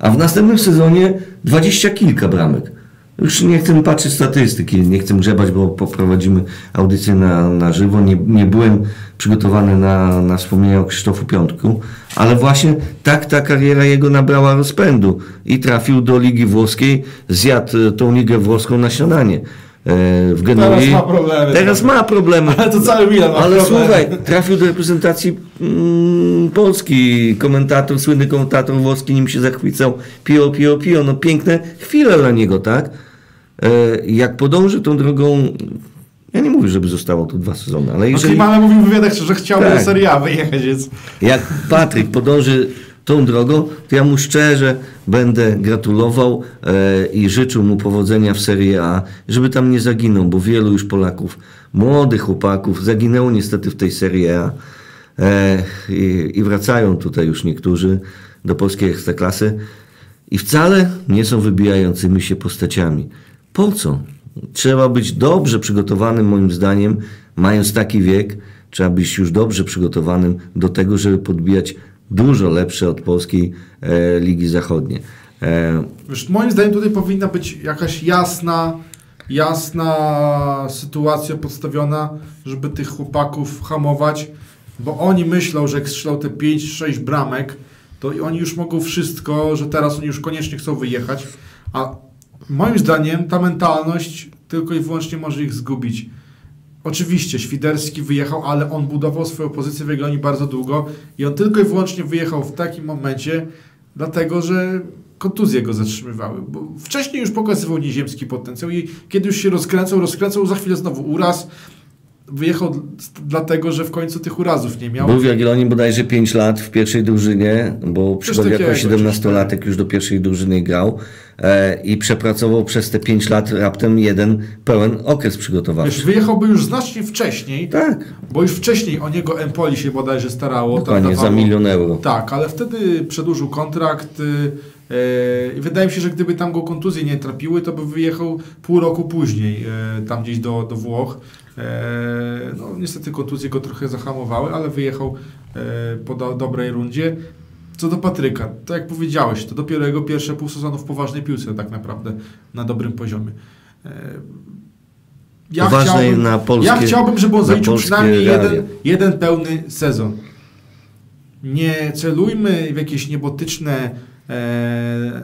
A w następnym sezonie 20 kilka bramek. Już nie chcę patrzeć statystyki, nie chcę grzebać, bo poprowadzimy audycję na, na żywo. Nie, nie byłem przygotowany na, na wspomnienie o Krzysztofu Piątku, ale właśnie tak ta kariera jego nabrała rozpędu i trafił do Ligi Włoskiej, zjadł e, tą Ligę Włoską na śniadanie. E, W Genui. Teraz ma problemy. Teraz ma problemy. Ale to cały Milan ma Ale problemy. słuchaj, trafił do reprezentacji mm, Polski. Komentator, słynny komentator włoski nim się zachwycał. Pio, pio, pio. No piękne chwile dla niego, tak? E, jak podąży tą drogą, ja nie mówię, żeby zostało tu dwa sezony, ale No jeżeli, Klimala mówił w wywiadach, że chciałby Tak. do Serie A wyjechać, więc... jak Patryk podąży tą drogą, to ja mu szczerze będę gratulował e, i życzył mu powodzenia w Serie A, żeby tam nie zaginął, bo wielu już Polaków, młodych chłopaków, zaginęło niestety w tej Serie A e, i, wracają tutaj już niektórzy do polskiej ekstraklasy i wcale nie są wybijającymi się postaciami. Po co? Trzeba być dobrze przygotowanym, moim zdaniem, mając taki wiek, trzeba być już dobrze przygotowanym do tego, żeby podbijać dużo lepsze od polskiej e, Ligi Zachodniej. E, Wiesz, moim zdaniem tutaj powinna być jakaś jasna, jasna sytuacja podstawiona, żeby tych chłopaków hamować, bo oni myślą, że jak strzelą te 5-6 bramek, to oni już mogą wszystko, że teraz oni już koniecznie chcą wyjechać, a moim zdaniem ta mentalność tylko i wyłącznie może ich zgubić. Oczywiście Świderski wyjechał, ale on budował swoją pozycję w Jagiellonii bardzo długo i on tylko i wyłącznie wyjechał w takim momencie, dlatego że kontuzje go zatrzymywały. Bo wcześniej już pokazywał nieziemski potencjał i kiedy już się rozkręcał, rozkręcał, za chwilę znowu uraz. Wyjechał dlatego, że w końcu tych urazów nie miał. Był w Jagiellonii bodajże 5 lat w pierwszej drużynie, bo takiego, jako 17-latek już do pierwszej drużyny grał i przepracował przez te 5 lat raptem jeden pełen okres Wiesz, przygotowawczy. wyjechałby już znacznie wcześniej, Tak, bo już wcześniej o niego Empoli się bodajże starało. dokładnie, za milion euro. Tak, ale wtedy przedłużył kontrakt y, y, i wydaje mi się, że gdyby tam go kontuzje nie trapiły, to by wyjechał pół roku później y, tam gdzieś do, do Włoch. E, No, niestety kontuzje go trochę zahamowały, ale wyjechał e, po do, dobrej rundzie. Co do Patryka, to jak powiedziałeś, to dopiero jego pierwsze pół sezonu w poważnej piłce tak naprawdę na dobrym poziomie. E, Poważnej na polskie- ja chciałbym, żeby on zaliczył przynajmniej jeden, jeden pełny sezon. Nie celujmy w jakieś niebotyczne e,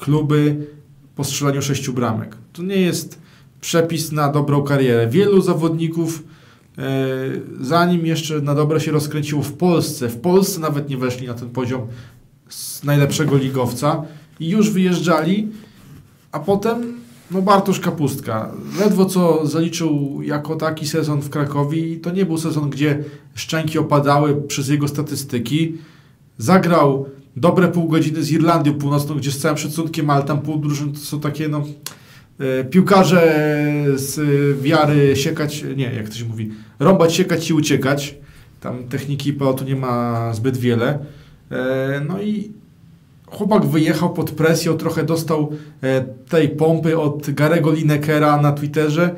kluby po strzelaniu sześciu bramek. To nie jest przepis na dobrą karierę. Wielu zawodników, zanim jeszcze na dobre się rozkręciło w Polsce, w Polsce nawet nie weszli na ten poziom najlepszego ligowca i już wyjeżdżali, a potem no Bartosz Kapustka. Ledwo co zaliczył jako taki sezon w Krakowie i to nie był sezon, gdzie szczęki opadały przez jego statystyki. Zagrał dobre pół godziny z Irlandią Północną, gdzie z całym szacunkiem, ale tam pół drużyn to są takie no e, piłkarze z e, wiary siekać, nie, jak to się mówi, rąbać, siekać i uciekać. Tam techniki PO nie ma zbyt wiele. E, No i chłopak wyjechał pod presją, trochę dostał e, tej pompy od Garego Linekera na Twitterze.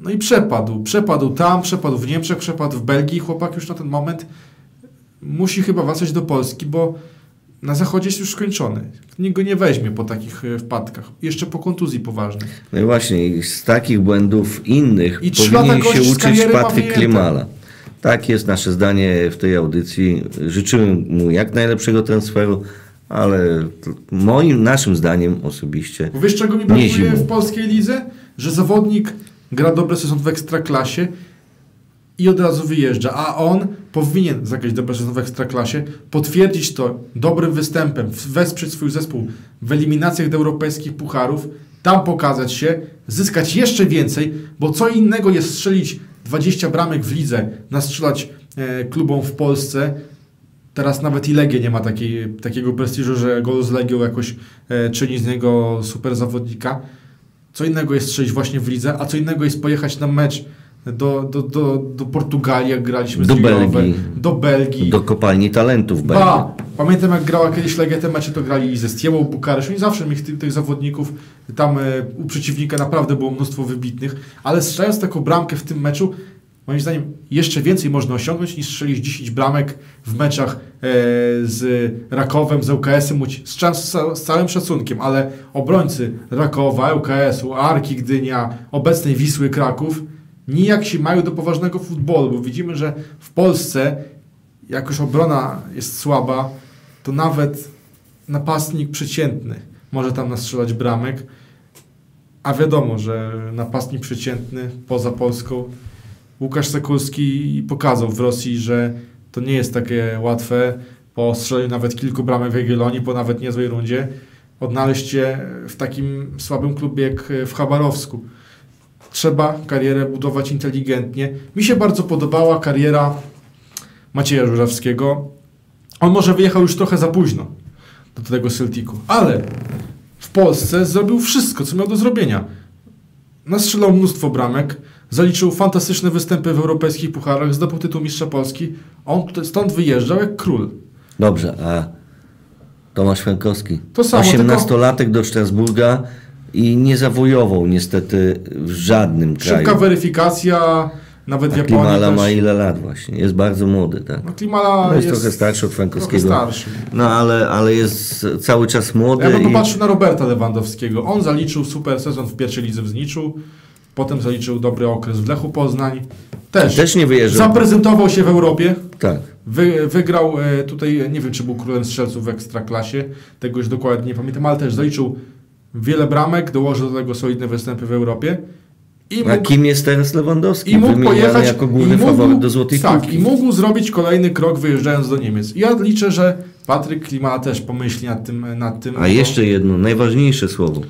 No i przepadł. Przepadł tam, przepadł w Niemczech, przepadł w Belgii. Chłopak już na ten moment musi chyba wracać do Polski, bo na zachodzie jest już skończony. Nikt go nie weźmie po takich e, wpadkach. Jeszcze po kontuzji poważnej. No i właśnie, z takich błędów innych I powinien się uczyć Patryk. Klimala. Tak jest nasze zdanie w tej audycji. Życzymy mu jak najlepszego transferu, ale moim, naszym zdaniem osobiście Bo wiesz czego mi brakuje w polskiej lidze? Że zawodnik gra dobry sezon w Ekstraklasie i od razu wyjeżdża, a on powinien zagrać dobry sezon w Ekstraklasie, potwierdzić to dobrym występem, wesprzeć swój zespół w eliminacjach do europejskich pucharów, tam pokazać się, zyskać jeszcze więcej, bo co innego jest strzelić 20 bramek w lidze, nastrzelać e, klubom w Polsce, Teraz nawet i Legia nie ma takiej, takiego prestiżu, że gol z Legią jakoś e, czyni z niego super zawodnika. Co innego jest strzelić właśnie w lidze, a co innego jest pojechać na mecz do, do, do, do Portugalii, jak graliśmy Do z Belgii. do Belgii. do kopalni talentów będzie. Ba! Pamiętam jak grała kiedyś Legia te mecze, to grali i ze Stiemą Bukaresz. Oni zawsze mieli tych, tych zawodników. Tam e, u przeciwnika naprawdę było mnóstwo wybitnych. Ale strzelając taką bramkę w tym meczu, moim zdaniem jeszcze więcej można osiągnąć niż strzelić 10 bramek w meczach e, z Rakowem, z ŁKS-em, z, z całym szacunkiem, ale obrońcy Rakowa, ŁKS-u, Arki Gdynia, obecnej Wisły Kraków nijak się mają do poważnego futbolu, bo widzimy, że w Polsce jak już obrona jest słaba, to nawet napastnik przeciętny może tam nastrzelać bramek, a wiadomo, że napastnik przeciętny poza Polską Łukasz Sekulski pokazał w Rosji, że to nie jest takie łatwe po strzeleniu nawet kilku bramek w Jagiellonii, po nawet niezłej rundzie, odnaleźć się w takim słabym klubie jak w Chabarowsku. Trzeba karierę budować inteligentnie. Mi się bardzo podobała kariera Macieja Żurawskiego. On może wyjechał już trochę za późno do tego Celticu, ale w Polsce zrobił wszystko, co miał do zrobienia. Nastrzelał mnóstwo bramek, zaliczył fantastyczne występy w europejskich pucharach, zdobył tytuł mistrza Polski. On stąd wyjeżdżał jak król. Dobrze, a Tomasz Frankowski. To samo, 18-latek do Strasburga, i nie zawojował niestety w żadnym Szybka kraju. weryfikacja, nawet w Japonii Klimala ma też. ile lat właśnie? Jest bardzo młody, tak? No Klimala No jest, jest trochę starszy od Frankowskiego. Starszy. No ale, ale jest cały czas młody. Ja bym i- popatrzył na Roberta Lewandowskiego. On zaliczył super sezon w pierwszej lidze w Zniczu, potem zaliczył dobry okres w Lechu Poznań. Też, Też nie wyjeżdżał. zaprezentował się w Europie. Tak. Wy, wygrał e, tutaj, nie wiem czy był królem strzelców w Ekstraklasie, tego już dokładnie nie pamiętam, ale też zaliczył wiele bramek, dołożył do tego solidne występy w Europie. I A mógł, kim jest teraz Lewandowski? i mógł pojechać jako główny mógł, faworyt do Złotej Tak, i mógł zrobić kolejny krok wyjeżdżając do Niemiec. I ja liczę, że Patryk Klimala też pomyśli nad tym. Nad tym A jeszcze jedno, najważniejsze słowo.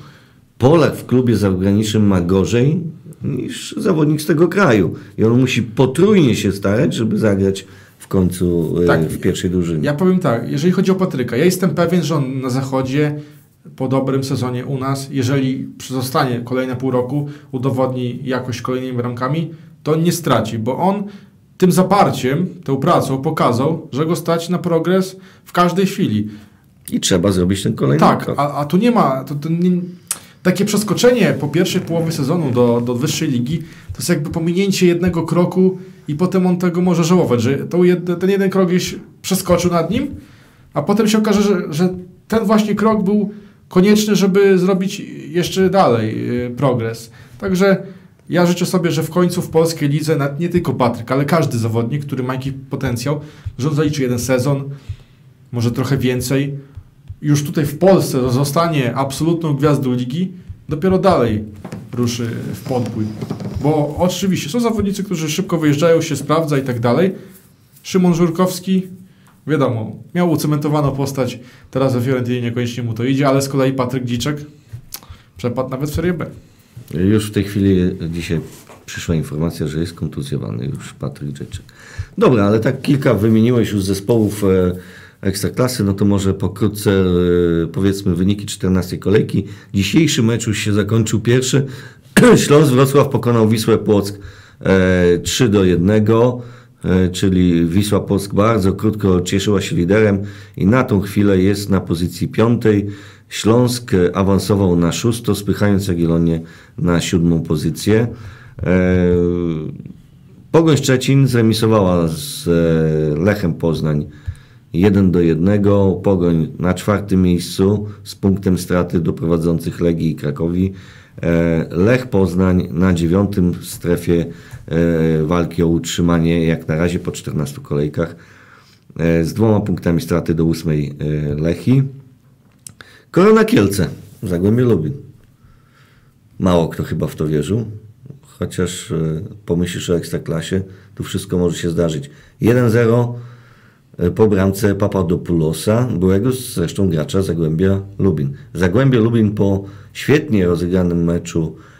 Polak w klubie zagranicznym ma gorzej niż zawodnik z tego kraju. I on musi potrójnie się starać, żeby zagrać w końcu e, Tak. w pierwszej drużynie. Ja powiem tak, jeżeli chodzi o Patryka, ja jestem pewien, że on na zachodzie po dobrym sezonie u nas, jeżeli zostanie kolejne pół roku, udowodni jakość kolejnymi bramkami, to nie straci, bo on tym zaparciem, tą pracą pokazał, że go stać na progres w każdej chwili. I trzeba zrobić ten kolejny Tak, krok. a, a tu nie ma. To, to nie, takie przeskoczenie po pierwszej połowie sezonu do, do wyższej ligi to jest jakby pominięcie jednego kroku i potem on tego może żałować, że ten jeden krok gdzieś przeskoczył nad nim, a potem się okaże, że, że ten właśnie krok był konieczny, żeby zrobić jeszcze dalej y, progres. Także ja życzę sobie, że w końcu w polskiej lidze, nawet nie tylko Patryk, ale każdy zawodnik, który ma jakiś potencjał, że on zaliczy jeden sezon, może trochę więcej, już tutaj w Polsce zostanie absolutną gwiazdą ligi, dopiero dalej ruszy w podbój. Bo oczywiście są zawodnicy, którzy szybko wyjeżdżają, się sprawdza i tak dalej. Szymon Żurkowski, wiadomo, miał ucementowaną postać, teraz we Fiorentynie niekoniecznie mu to idzie, ale z kolei Patryk Dziczek przepadł nawet w Serie B. Już w tej chwili dzisiaj przyszła informacja, że jest kontuzjowany już Patryk Rzeczek. Dobra, ale tak kilka wymieniłeś już zespołów e, Ekstraklasy, no to może pokrótce e, powiedzmy wyniki 14 kolejki. Dzisiejszy mecz już się zakończył pierwszy. Śląsk Wrocław pokonał Wisłę Płock e, 3 do 1. E, czyli Wisła Płock bardzo krótko cieszyła się liderem i na tą chwilę jest na pozycji piątej. Śląsk awansował na szósto, spychając Jagiellonię na siódmą pozycję. E, Pogoń Szczecin zremisowała z e, Lechem Poznań 1 do 1. Pogoń na czwartym miejscu z punktem straty do prowadzących Legii i Krakowi. Lech Poznań na dziewiątym strefie walki o utrzymanie, jak na razie po 14 kolejkach, e, z dwoma punktami straty do ósmej e, Lechi. Korona Kielce, Zagłębie Lubin. Mało kto chyba w to wierzył, chociaż e, pomyślisz o Ekstraklasie, tu wszystko może się zdarzyć. 1-0 e, po bramce Papadopoulosa, byłego zresztą gracza Zagłębia Lubin. Zagłębie Lubin po świetnie rozegranym meczu e,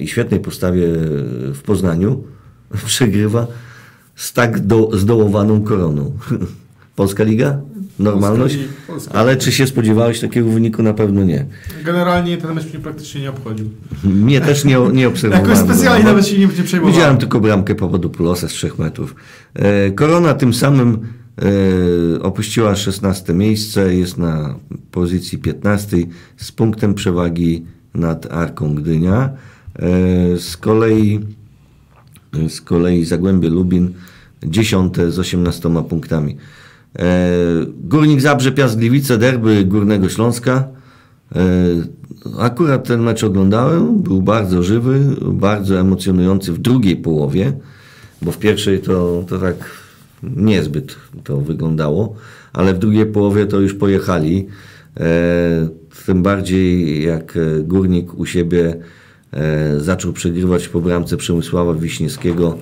i świetnej postawie e, w Poznaniu przegrywa z tak do, zdołowaną koroną. Polska Liga? Normalność? Polska Polska Ale czy się spodziewałeś takiego wyniku? Na pewno nie. Generalnie ten mecz mnie praktycznie nie obchodził. Mnie też nie, nie obserwowałem. Jakoś specjalnie go. nawet się nie, nie przejmowałem. Widziałem tylko bramkę Papadopoulosa z 3 metrów. E, Korona tym samym e, opuściła 16 miejsce, jest na pozycji 15 z punktem przewagi nad Arką Gdynia. E, z kolei z kolei Zagłębie Lubin 10 z 18 punktami. E, Górnik Zabrze Piast Gliwice, derby Górnego Śląska. E, Akurat ten mecz oglądałem, był bardzo żywy, bardzo emocjonujący w drugiej połowie, bo w pierwszej to, to tak niezbyt to wyglądało, ale w drugiej połowie to już pojechali. E, tym bardziej jak e, Górnik u siebie e, zaczął przegrywać po bramce Przemysława Wiśniewskiego.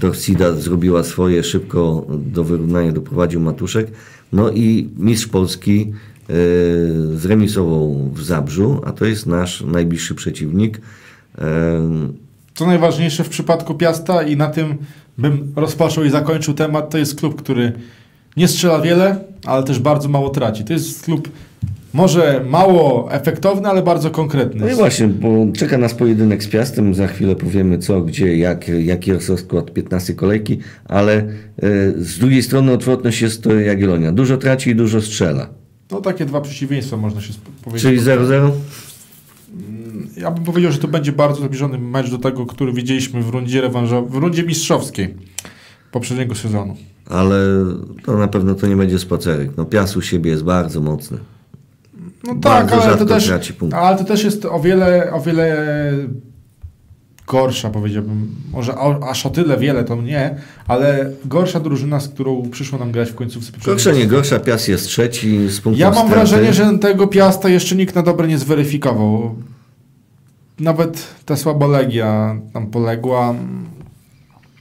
Torcida zrobiła swoje, szybko do wyrównania doprowadził Matuszek. No i mistrz Polski zremisował w Zabrzu, a to jest nasz najbliższy przeciwnik. Co najważniejsze w przypadku Piasta i na tym bym rozpoczął i zakończył temat, to jest klub, który nie strzela wiele, ale też bardzo mało traci. To jest klub może mało efektowny, ale bardzo konkretny. No i właśnie, bo czeka nas pojedynek z Piastem, za chwilę powiemy co, gdzie, jak, jaki jest rozkład 15 kolejki, ale e, z drugiej strony odwrotność jest to Jagiellonia. Dużo traci i dużo strzela. No takie dwa przeciwieństwa można się powiedzieć. Czyli 0-0? ja bym powiedział, że to będzie bardzo zbliżony mecz do tego, który widzieliśmy w rundzie rewanżowej, w rundzie mistrzowskiej poprzedniego sezonu. Ale to na pewno to nie będzie spacerek. No Piast u siebie jest bardzo mocny. No tak, ale to, też, ale to też jest o wiele, o wiele gorsza, powiedziałbym. Może aż o tyle wiele to nie, ale gorsza drużyna, z którą przyszło nam grać w końcówce Gorsza nie gorsza, Piast jest trzeci z punktu Ja mam wrażenie, że tego Piasta jeszcze nikt na dobre nie zweryfikował. Nawet ta słaba Legia tam poległa,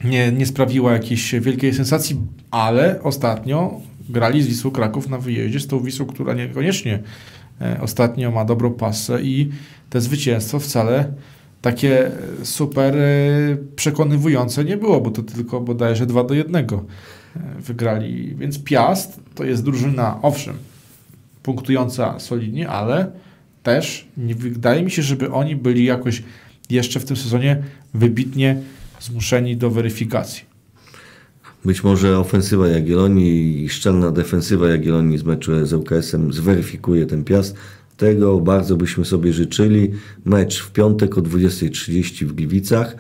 nie, nie sprawiła jakiejś wielkiej sensacji, ale ostatnio grali z Wisłą Kraków na wyjeździe, z tą Wisłą, która niekoniecznie ostatnio ma dobrą pasę i te zwycięstwo wcale takie super e, przekonywujące nie było, bo to tylko bodajże 2 do 1 e, wygrali. Więc Piast to jest drużyna, owszem, punktująca solidnie, ale też nie wydaje mi się, żeby oni byli jakoś jeszcze w tym sezonie wybitnie zmuszeni do weryfikacji. Być może ofensywa Jagiellonii i szczelna defensywa Jagiellonii z meczu z ŁKS-em zweryfikuje ten Piast. Tego bardzo byśmy sobie życzyli. Mecz w piątek o 20.30 w Gliwicach.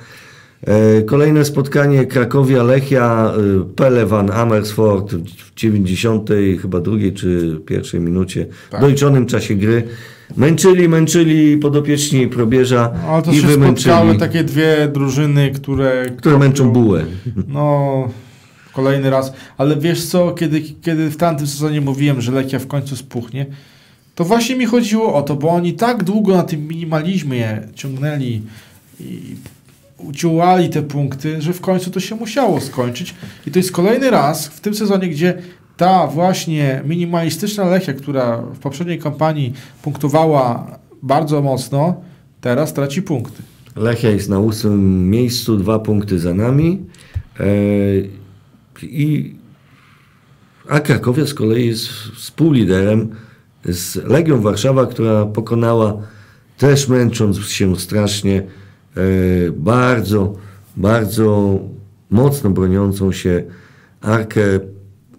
E, Kolejne spotkanie Krakowia-Lechia, e, Pelewan Amersfoort w 90 chyba drugiej czy pierwszej minucie Tak. doliczonym czasie gry. Męczyli, męczyli podopieczni probierza No, ale to i się wymęczyli, takie dwie drużyny, które... które męczą bułę. No, kolejny raz. Ale wiesz co, kiedy, kiedy w tamtym sezonie mówiłem, że Lechia w końcu spuchnie, to właśnie mi chodziło o to, bo oni tak długo na tym minimalizmie ciągnęli i uciułali te punkty, że w końcu to się musiało skończyć. I to jest kolejny raz w tym sezonie, gdzie ta właśnie minimalistyczna Lechia, która w poprzedniej kampanii punktowała bardzo mocno, teraz traci punkty. Lechia jest na ósmym miejscu, dwa punkty za nami. E, i, a Krakowia z kolei jest współliderem z Legią Warszawa, która pokonała też męcząc się strasznie e, bardzo, bardzo mocno broniącą się Arkę,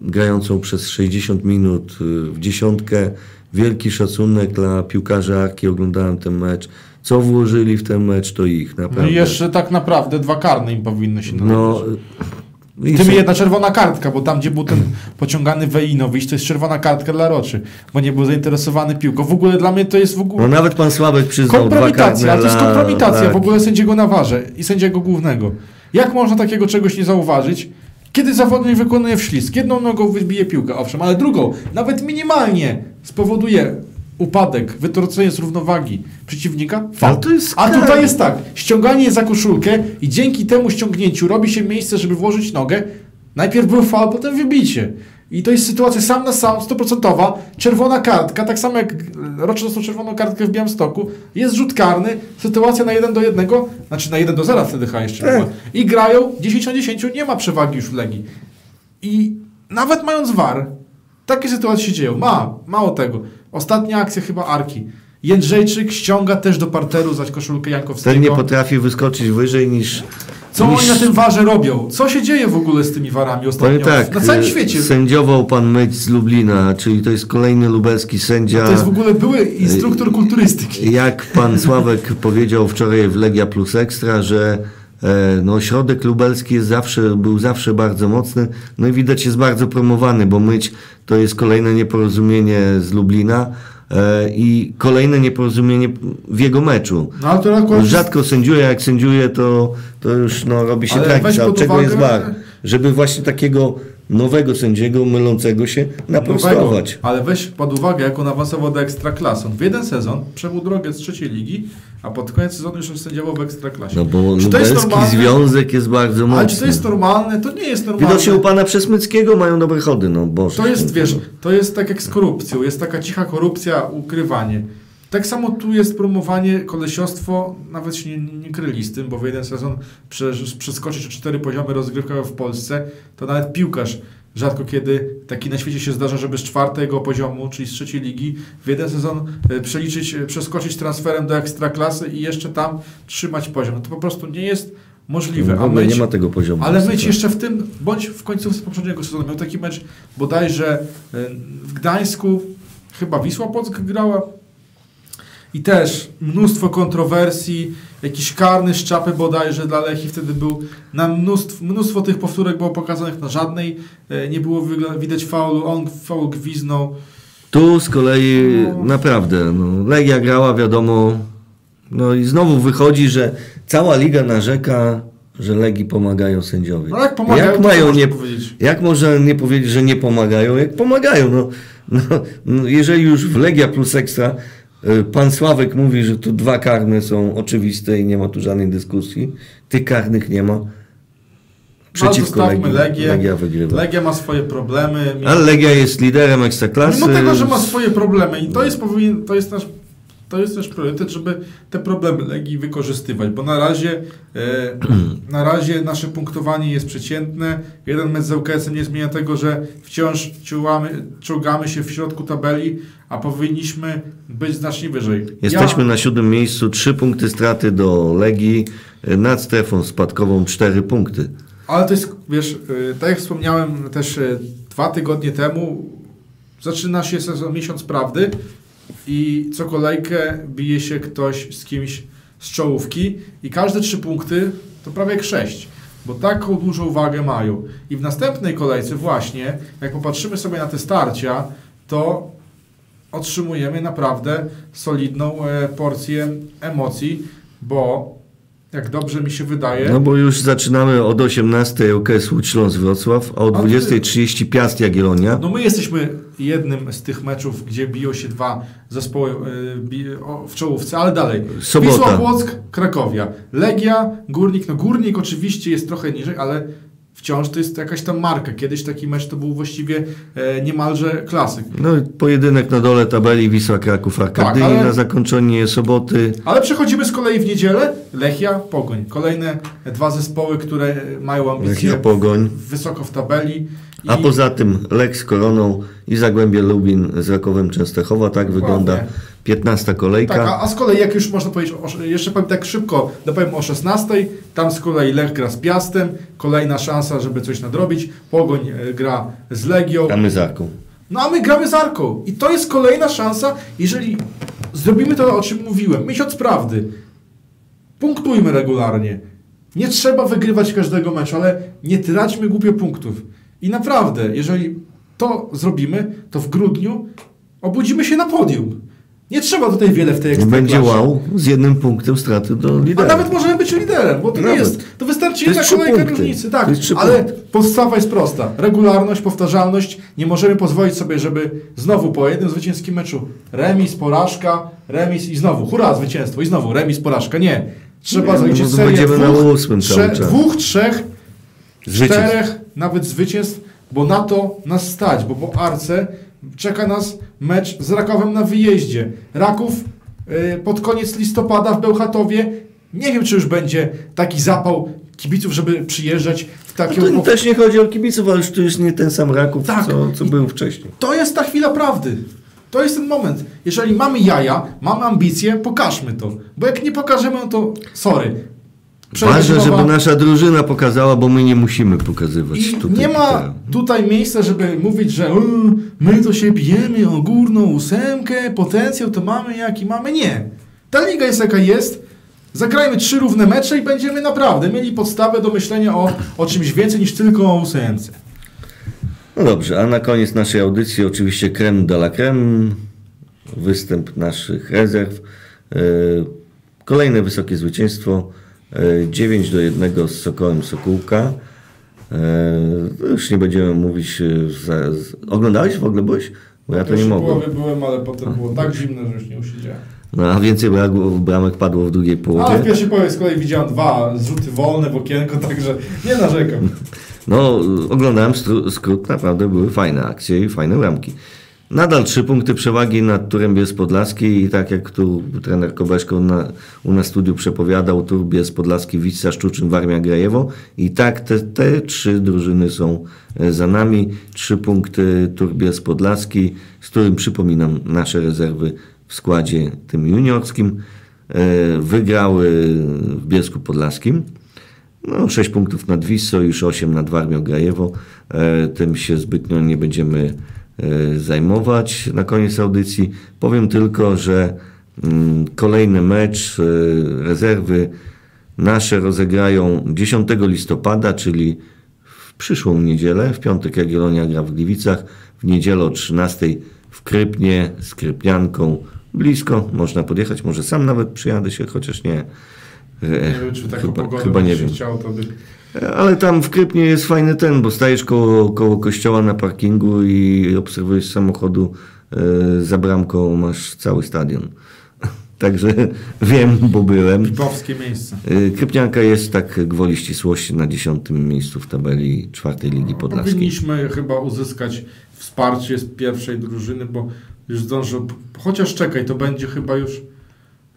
grającą przez 60 minut y, w dziesiątkę. Wielki szacunek dla piłkarzy Arki, oglądałem ten mecz. Co włożyli w ten mecz, to ich naprawdę. No i jeszcze tak naprawdę dwa karne im powinny się No, należeć. i Tym jedna czerwona kartka, bo tam, gdzie był ten pociągany Wejinowicz, to jest czerwona kartka dla Roczy, bo nie był zainteresowany piłką. W ogóle dla mnie to jest w ogóle no nawet pan Sławek przyznał dwa kompromitacja, karne ale to jest kompromitacja w ogóle sędziego na warze i sędziego głównego. Jak można takiego czegoś nie zauważyć? Kiedy zawodnik wykonuje wślizg, jedną nogą wybije piłkę, owszem, ale drugą, nawet minimalnie spowoduje upadek, wytrącenie z równowagi przeciwnika, to jest A tutaj jest tak, ściąganie za koszulkę i dzięki temu ściągnięciu robi się miejsce, żeby włożyć nogę. Najpierw był faul, potem wybicie. I to jest sytuacja sam na sam, stuprocentowa, czerwona kartka, tak samo jak Roczy dostał czerwoną kartkę w Białymstoku, jest rzut karny, sytuacja na 1 do 1, znaczy na 1 do 0 wtedy chyba jeszcze była. I grają 10 na 10, nie ma przewagi już w Legii. I nawet mając VAR, takie sytuacje się dzieją. Ma, mało tego. Ostatnia akcja chyba Arki. Jędrzejczyk ściąga też do parteru za koszulkę Jankowskiego. Ten nie potrafi wyskoczyć wyżej niż. Co niż... oni na tym warze robią? Co się dzieje w ogóle z tymi warami ostatnio? Powiem tak, na całym e, świecie. sędziował pan Myć z Lublina, czyli to jest kolejny lubelski sędzia. To jest w ogóle były instruktor kulturystyki. Jak pan Sławek powiedział wczoraj w Legia Plus Ekstra, że e, no, środek lubelski jest zawsze, był zawsze bardzo mocny, no i widać jest bardzo promowany, bo Myć to jest kolejne nieporozumienie z Lublina e, i kolejne nieporozumienie w jego meczu. No ale to akurat... Rzadko sędziuje, jak sędziuje, to, to już no, robi się Ale tragizm. weź A od czego uwagę- jest war? Żeby właśnie takiego nowego sędziego, mylącego się, naprostować. Ale weź pod uwagę, jak on awansował do Ekstraklasy. On w jeden sezon przebył drogę z trzeciej ligi, a pod koniec sezonu już sędziował w Ekstraklasie. No bo lubelski związek jest bardzo mocny. Ale czy to jest normalne? To nie jest normalne. Widocznie u pana Przesmyckiego mają dobre chody, no Boże. To jest, wiesz, to jest tak jak z korupcją. Jest taka cicha korupcja, ukrywanie. Tak samo tu jest promowanie, kolesiostwo, nawet się nie, nie kryli z tym, bo w jeden sezon prze- przeskoczyć o cztery poziomy rozgrywkowe w Polsce, to nawet piłkarz rzadko kiedy taki na świecie się zdarza, żeby z czwartego poziomu, czyli z trzeciej ligi, w jeden sezon e, przeliczyć, e, przeskoczyć transferem do ekstraklasy i jeszcze tam trzymać poziom. No to po prostu nie jest możliwe. A myć, nie ma tego poziomu. ale myć jeszcze w tym, bądź w końcówce poprzedniego sezonu miał taki mecz bodajże e, w Gdańsku, chyba Wisła Płock grała I też mnóstwo kontrowersji, jakiś karny z czapy bodajże dla Lechi wtedy był. Na mnóstwo, mnóstwo tych powtórek było pokazanych, na żadnej e, nie było widać faulu, on faul gwiznął. Tu z kolei No. naprawdę, no, Legia grała, wiadomo, no i znowu wychodzi, że cała liga narzeka, że Legii pomagają sędziowie. No jak pomagają, jak mają nie, powiedzieć? Jak można nie powiedzieć, że nie pomagają, jak pomagają? No, no, no, jeżeli już w Legia plus Ekstra pan Sławek mówi, że tu dwa karne są oczywiste i nie ma tu żadnej dyskusji, tych karnych nie ma. Przeciwko No, Legii, Legię. Legia wygrywa. Legia ma swoje problemy. Ale Legia jest liderem Ekstraklasy. Mimo tego, że ma swoje problemy i to jest, powinien, to jest nasz to jest też priorytet, żeby te problemy Legii wykorzystywać, bo na razie e, na razie nasze punktowanie jest przeciętne. Jeden mecz z ŁKS-em nie zmienia tego, że wciąż czułamy, czołgamy się w środku tabeli, a powinniśmy być znacznie wyżej. Jesteśmy ja, na siódmym miejscu, trzy punkty straty do Legii, y, nad strefą spadkową cztery punkty. Ale to jest, wiesz, e, tak jak wspomniałem też e, dwa tygodnie temu, zaczyna się sezon miesiąc prawdy i co kolejkę bije się ktoś z kimś z czołówki i każde trzy punkty to prawie jak sześć, bo taką dużą wagę mają. I w następnej kolejce właśnie, jak popatrzymy sobie na te starcia, to otrzymujemy naprawdę solidną e, porcję emocji, bo jak dobrze mi się wydaje, No bo już zaczynamy od 18 ŁKS Łódź Śląsk Wrocław, a o A ty- 20.30 Piast Jagiellonia. No my jesteśmy jednym z tych meczów, gdzie biją się dwa zespoły o, w czołówce, ale dalej. Sobota. Wisła Płock, Krakowia. Legia, Górnik. No Górnik oczywiście jest trochę niżej, ale wciąż to jest jakaś tam marka. Kiedyś taki mecz to był właściwie e, niemalże klasyk. No i pojedynek na dole tabeli Wisła Kraków Arkadyni Tak, ale- na zakończenie soboty. Ale przechodzimy z kolei w niedzielę. Lechia, Pogoń. Kolejne dwa zespoły, które mają ambicje Lechia Pogoń. wysoko w tabeli. I A poza tym Lech z Koroną i Zagłębie Lubin z Rakowem Częstochowa. Tak wygląda 15 kolejka. Tak, a, a z kolei jak już można powiedzieć, o, jeszcze powiem tak szybko, dopowiem o 16, tam z kolei Lech gra z Piastem, kolejna szansa, żeby coś nadrobić, Pogoń e, gra z Legią, Gramy z Arką. no a my gramy z Arką i to jest kolejna szansa, jeżeli zrobimy to, o czym mówiłem, miesiąc prawdy, punktujmy regularnie, nie trzeba wygrywać każdego meczu, ale nie traćmy głupio punktów i naprawdę, jeżeli to zrobimy, to w grudniu obudzimy się na podium. Nie trzeba tutaj wiele w tej ekstraklasie. Będzie wow z jednym punktem straty do A lidera. nawet możemy być liderem, bo to nie jest. To wystarczy jedna kolejka różnicy, tak. Ale punkty. podstawa jest prosta. Regularność, powtarzalność. Nie możemy pozwolić sobie, żeby znowu po jednym zwycięskim meczu remis, porażka, remis i znowu hurra, zwycięstwo i znowu remis, porażka. Nie. Trzeba Nie, zaliczyć no bo serię będziemy na dwóch, ósmym trze- cały czas. dwóch, trzech, Zwycięstw. czterech nawet zwycięstw, bo na to nas stać, bo po Arce czeka nas mecz z Rakowem na wyjeździe. Raków y, pod koniec listopada w Bełchatowie. Nie wiem, czy już będzie taki zapał kibiców, żeby przyjeżdżać w No takiego... to też nie chodzi o kibiców, ale już tu już nie ten sam Raków, Tak. co, co był wcześniej. To jest ta chwila prawdy. To jest ten moment. Jeżeli mamy jaja, mamy ambicje, pokażmy to. Bo jak nie pokażemy, no to sorry. Ważne, żeby nasza drużyna pokazała, bo my nie musimy pokazywać I tutaj. nie ma tutaj miejsca, żeby mówić, że "O, my to się bijemy o górną ósemkę, potencjał to mamy jaki mamy. Nie. Ta liga jest jaka jest. Zagrajmy trzy równe mecze i będziemy naprawdę mieli podstawę do myślenia o, o czymś więcej niż tylko o ósemce. No dobrze, a na koniec naszej audycji oczywiście creme de la creme, występ naszych rezerw. E, Kolejne wysokie zwycięstwo, 9 do 1 z Sokołem Sokółka. E, Już nie będziemy mówić, e, za, oglądałeś w ogóle, byłeś? Bo ja to nie mogłem. byłem, ale potem było tak zimno, że już nie usiedziałem. No, a więcej bramek padło w drugiej Ale w połowie. pierwszej połowie z kolei widziałem dwa zrzuty wolne w okienko, także nie narzekam. No, oglądałem skrót, naprawdę były fajne akcje i fajne bramki. Nadal trzy punkty przewagi nad Turem Podlaski i tak jak tu trener Kobeszko na, u nas studiu przepowiadał, Tur Podlaski, Wisła Szczuczyn, Warmia Grajewo i tak te, te trzy drużyny są e, za nami. Trzy punkty Tur Podlaski, z którym przypominam nasze rezerwy w składzie tym juniorskim. E, Wygrały w Biesku Podlaskim. No, 6 punktów nad Wisłą, już 8 nad Warmią Grajewo. E, tym się zbytnio nie będziemy zajmować na koniec audycji. Powiem tylko, że Mm, Kolejny mecz, y, rezerwy nasze rozegrają 10 listopada, czyli w przyszłą niedzielę. W piątek Jagiellonia gra w Gliwicach, w niedzielę o 13 w Krypnie z Krypnianką. Blisko, można podjechać, może sam nawet przyjadę się, chociaż nie. Nie wiem, czy taką chyba, pogodę chyba nie wiem. chciał, to by... Ale tam w Krypnie jest fajny ten, bo stajesz koło, koło kościoła na parkingu i obserwujesz samochodu e, za bramką, masz cały stadion. Także wiem, bo byłem. Pipowskie miejsce. E, Krypnianka jest tak gwoli ścisłości na dziesiątym miejscu w tabeli czwartej Ligi Podlaskiej. Powinniśmy chyba uzyskać wsparcie z pierwszej drużyny, bo już zdążę. Chociaż czekaj, to będzie chyba już.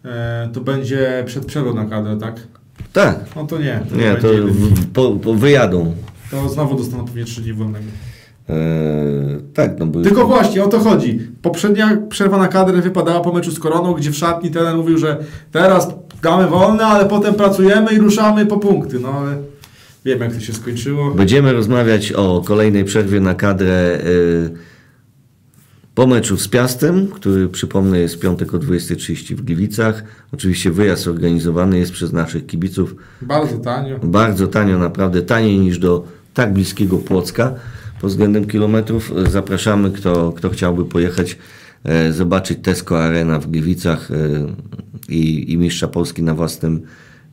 E, to będzie przed przerwą na kadrę, tak? Tak, No to nie. To nie, to w, po, po wyjadą. To znowu dostaną pewnie trzy dni wolnego. E, tak, no bo Tylko właśnie o to chodzi. Poprzednia przerwa na kadrę wypadała po meczu z Koroną, gdzie w szatni trener mówił, że teraz damy wolne, ale potem pracujemy i ruszamy po punkty. No ale wiem jak to się skończyło. Będziemy rozmawiać o kolejnej przerwie na kadrę y, po meczu z Piastem, który przypomnę jest w piątek o 20.30 w Gliwicach. Oczywiście wyjazd organizowany jest przez naszych kibiców Bardzo tanio. bardzo tanio, naprawdę taniej niż do tak bliskiego Płocka pod względem kilometrów. Zapraszamy, kto, kto chciałby pojechać, e, zobaczyć Tesco Arena w Gliwicach e, i, i mistrza Polski na własnym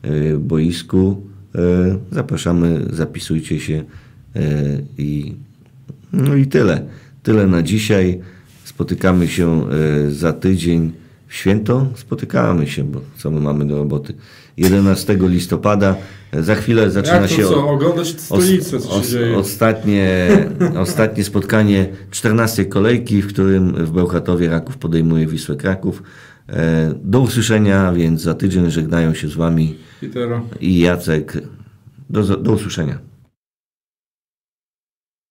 e, boisku. E, zapraszamy, zapisujcie się e, i no i tyle. Tyle na dzisiaj. Spotykamy się e, za tydzień w święto. Spotykamy się, bo co my mamy do roboty. 11 listopada. E, Za chwilę zaczyna Jak to się co? Oglądać stolicę, co się os- dzieje. ostatnie, ostatnie spotkanie 14 kolejki, w którym w Bełchatowie Raków podejmuje Wisłę Kraków. E, Do usłyszenia, więc za tydzień żegnają się z Wami I teraz. i Jacek. Do, do usłyszenia.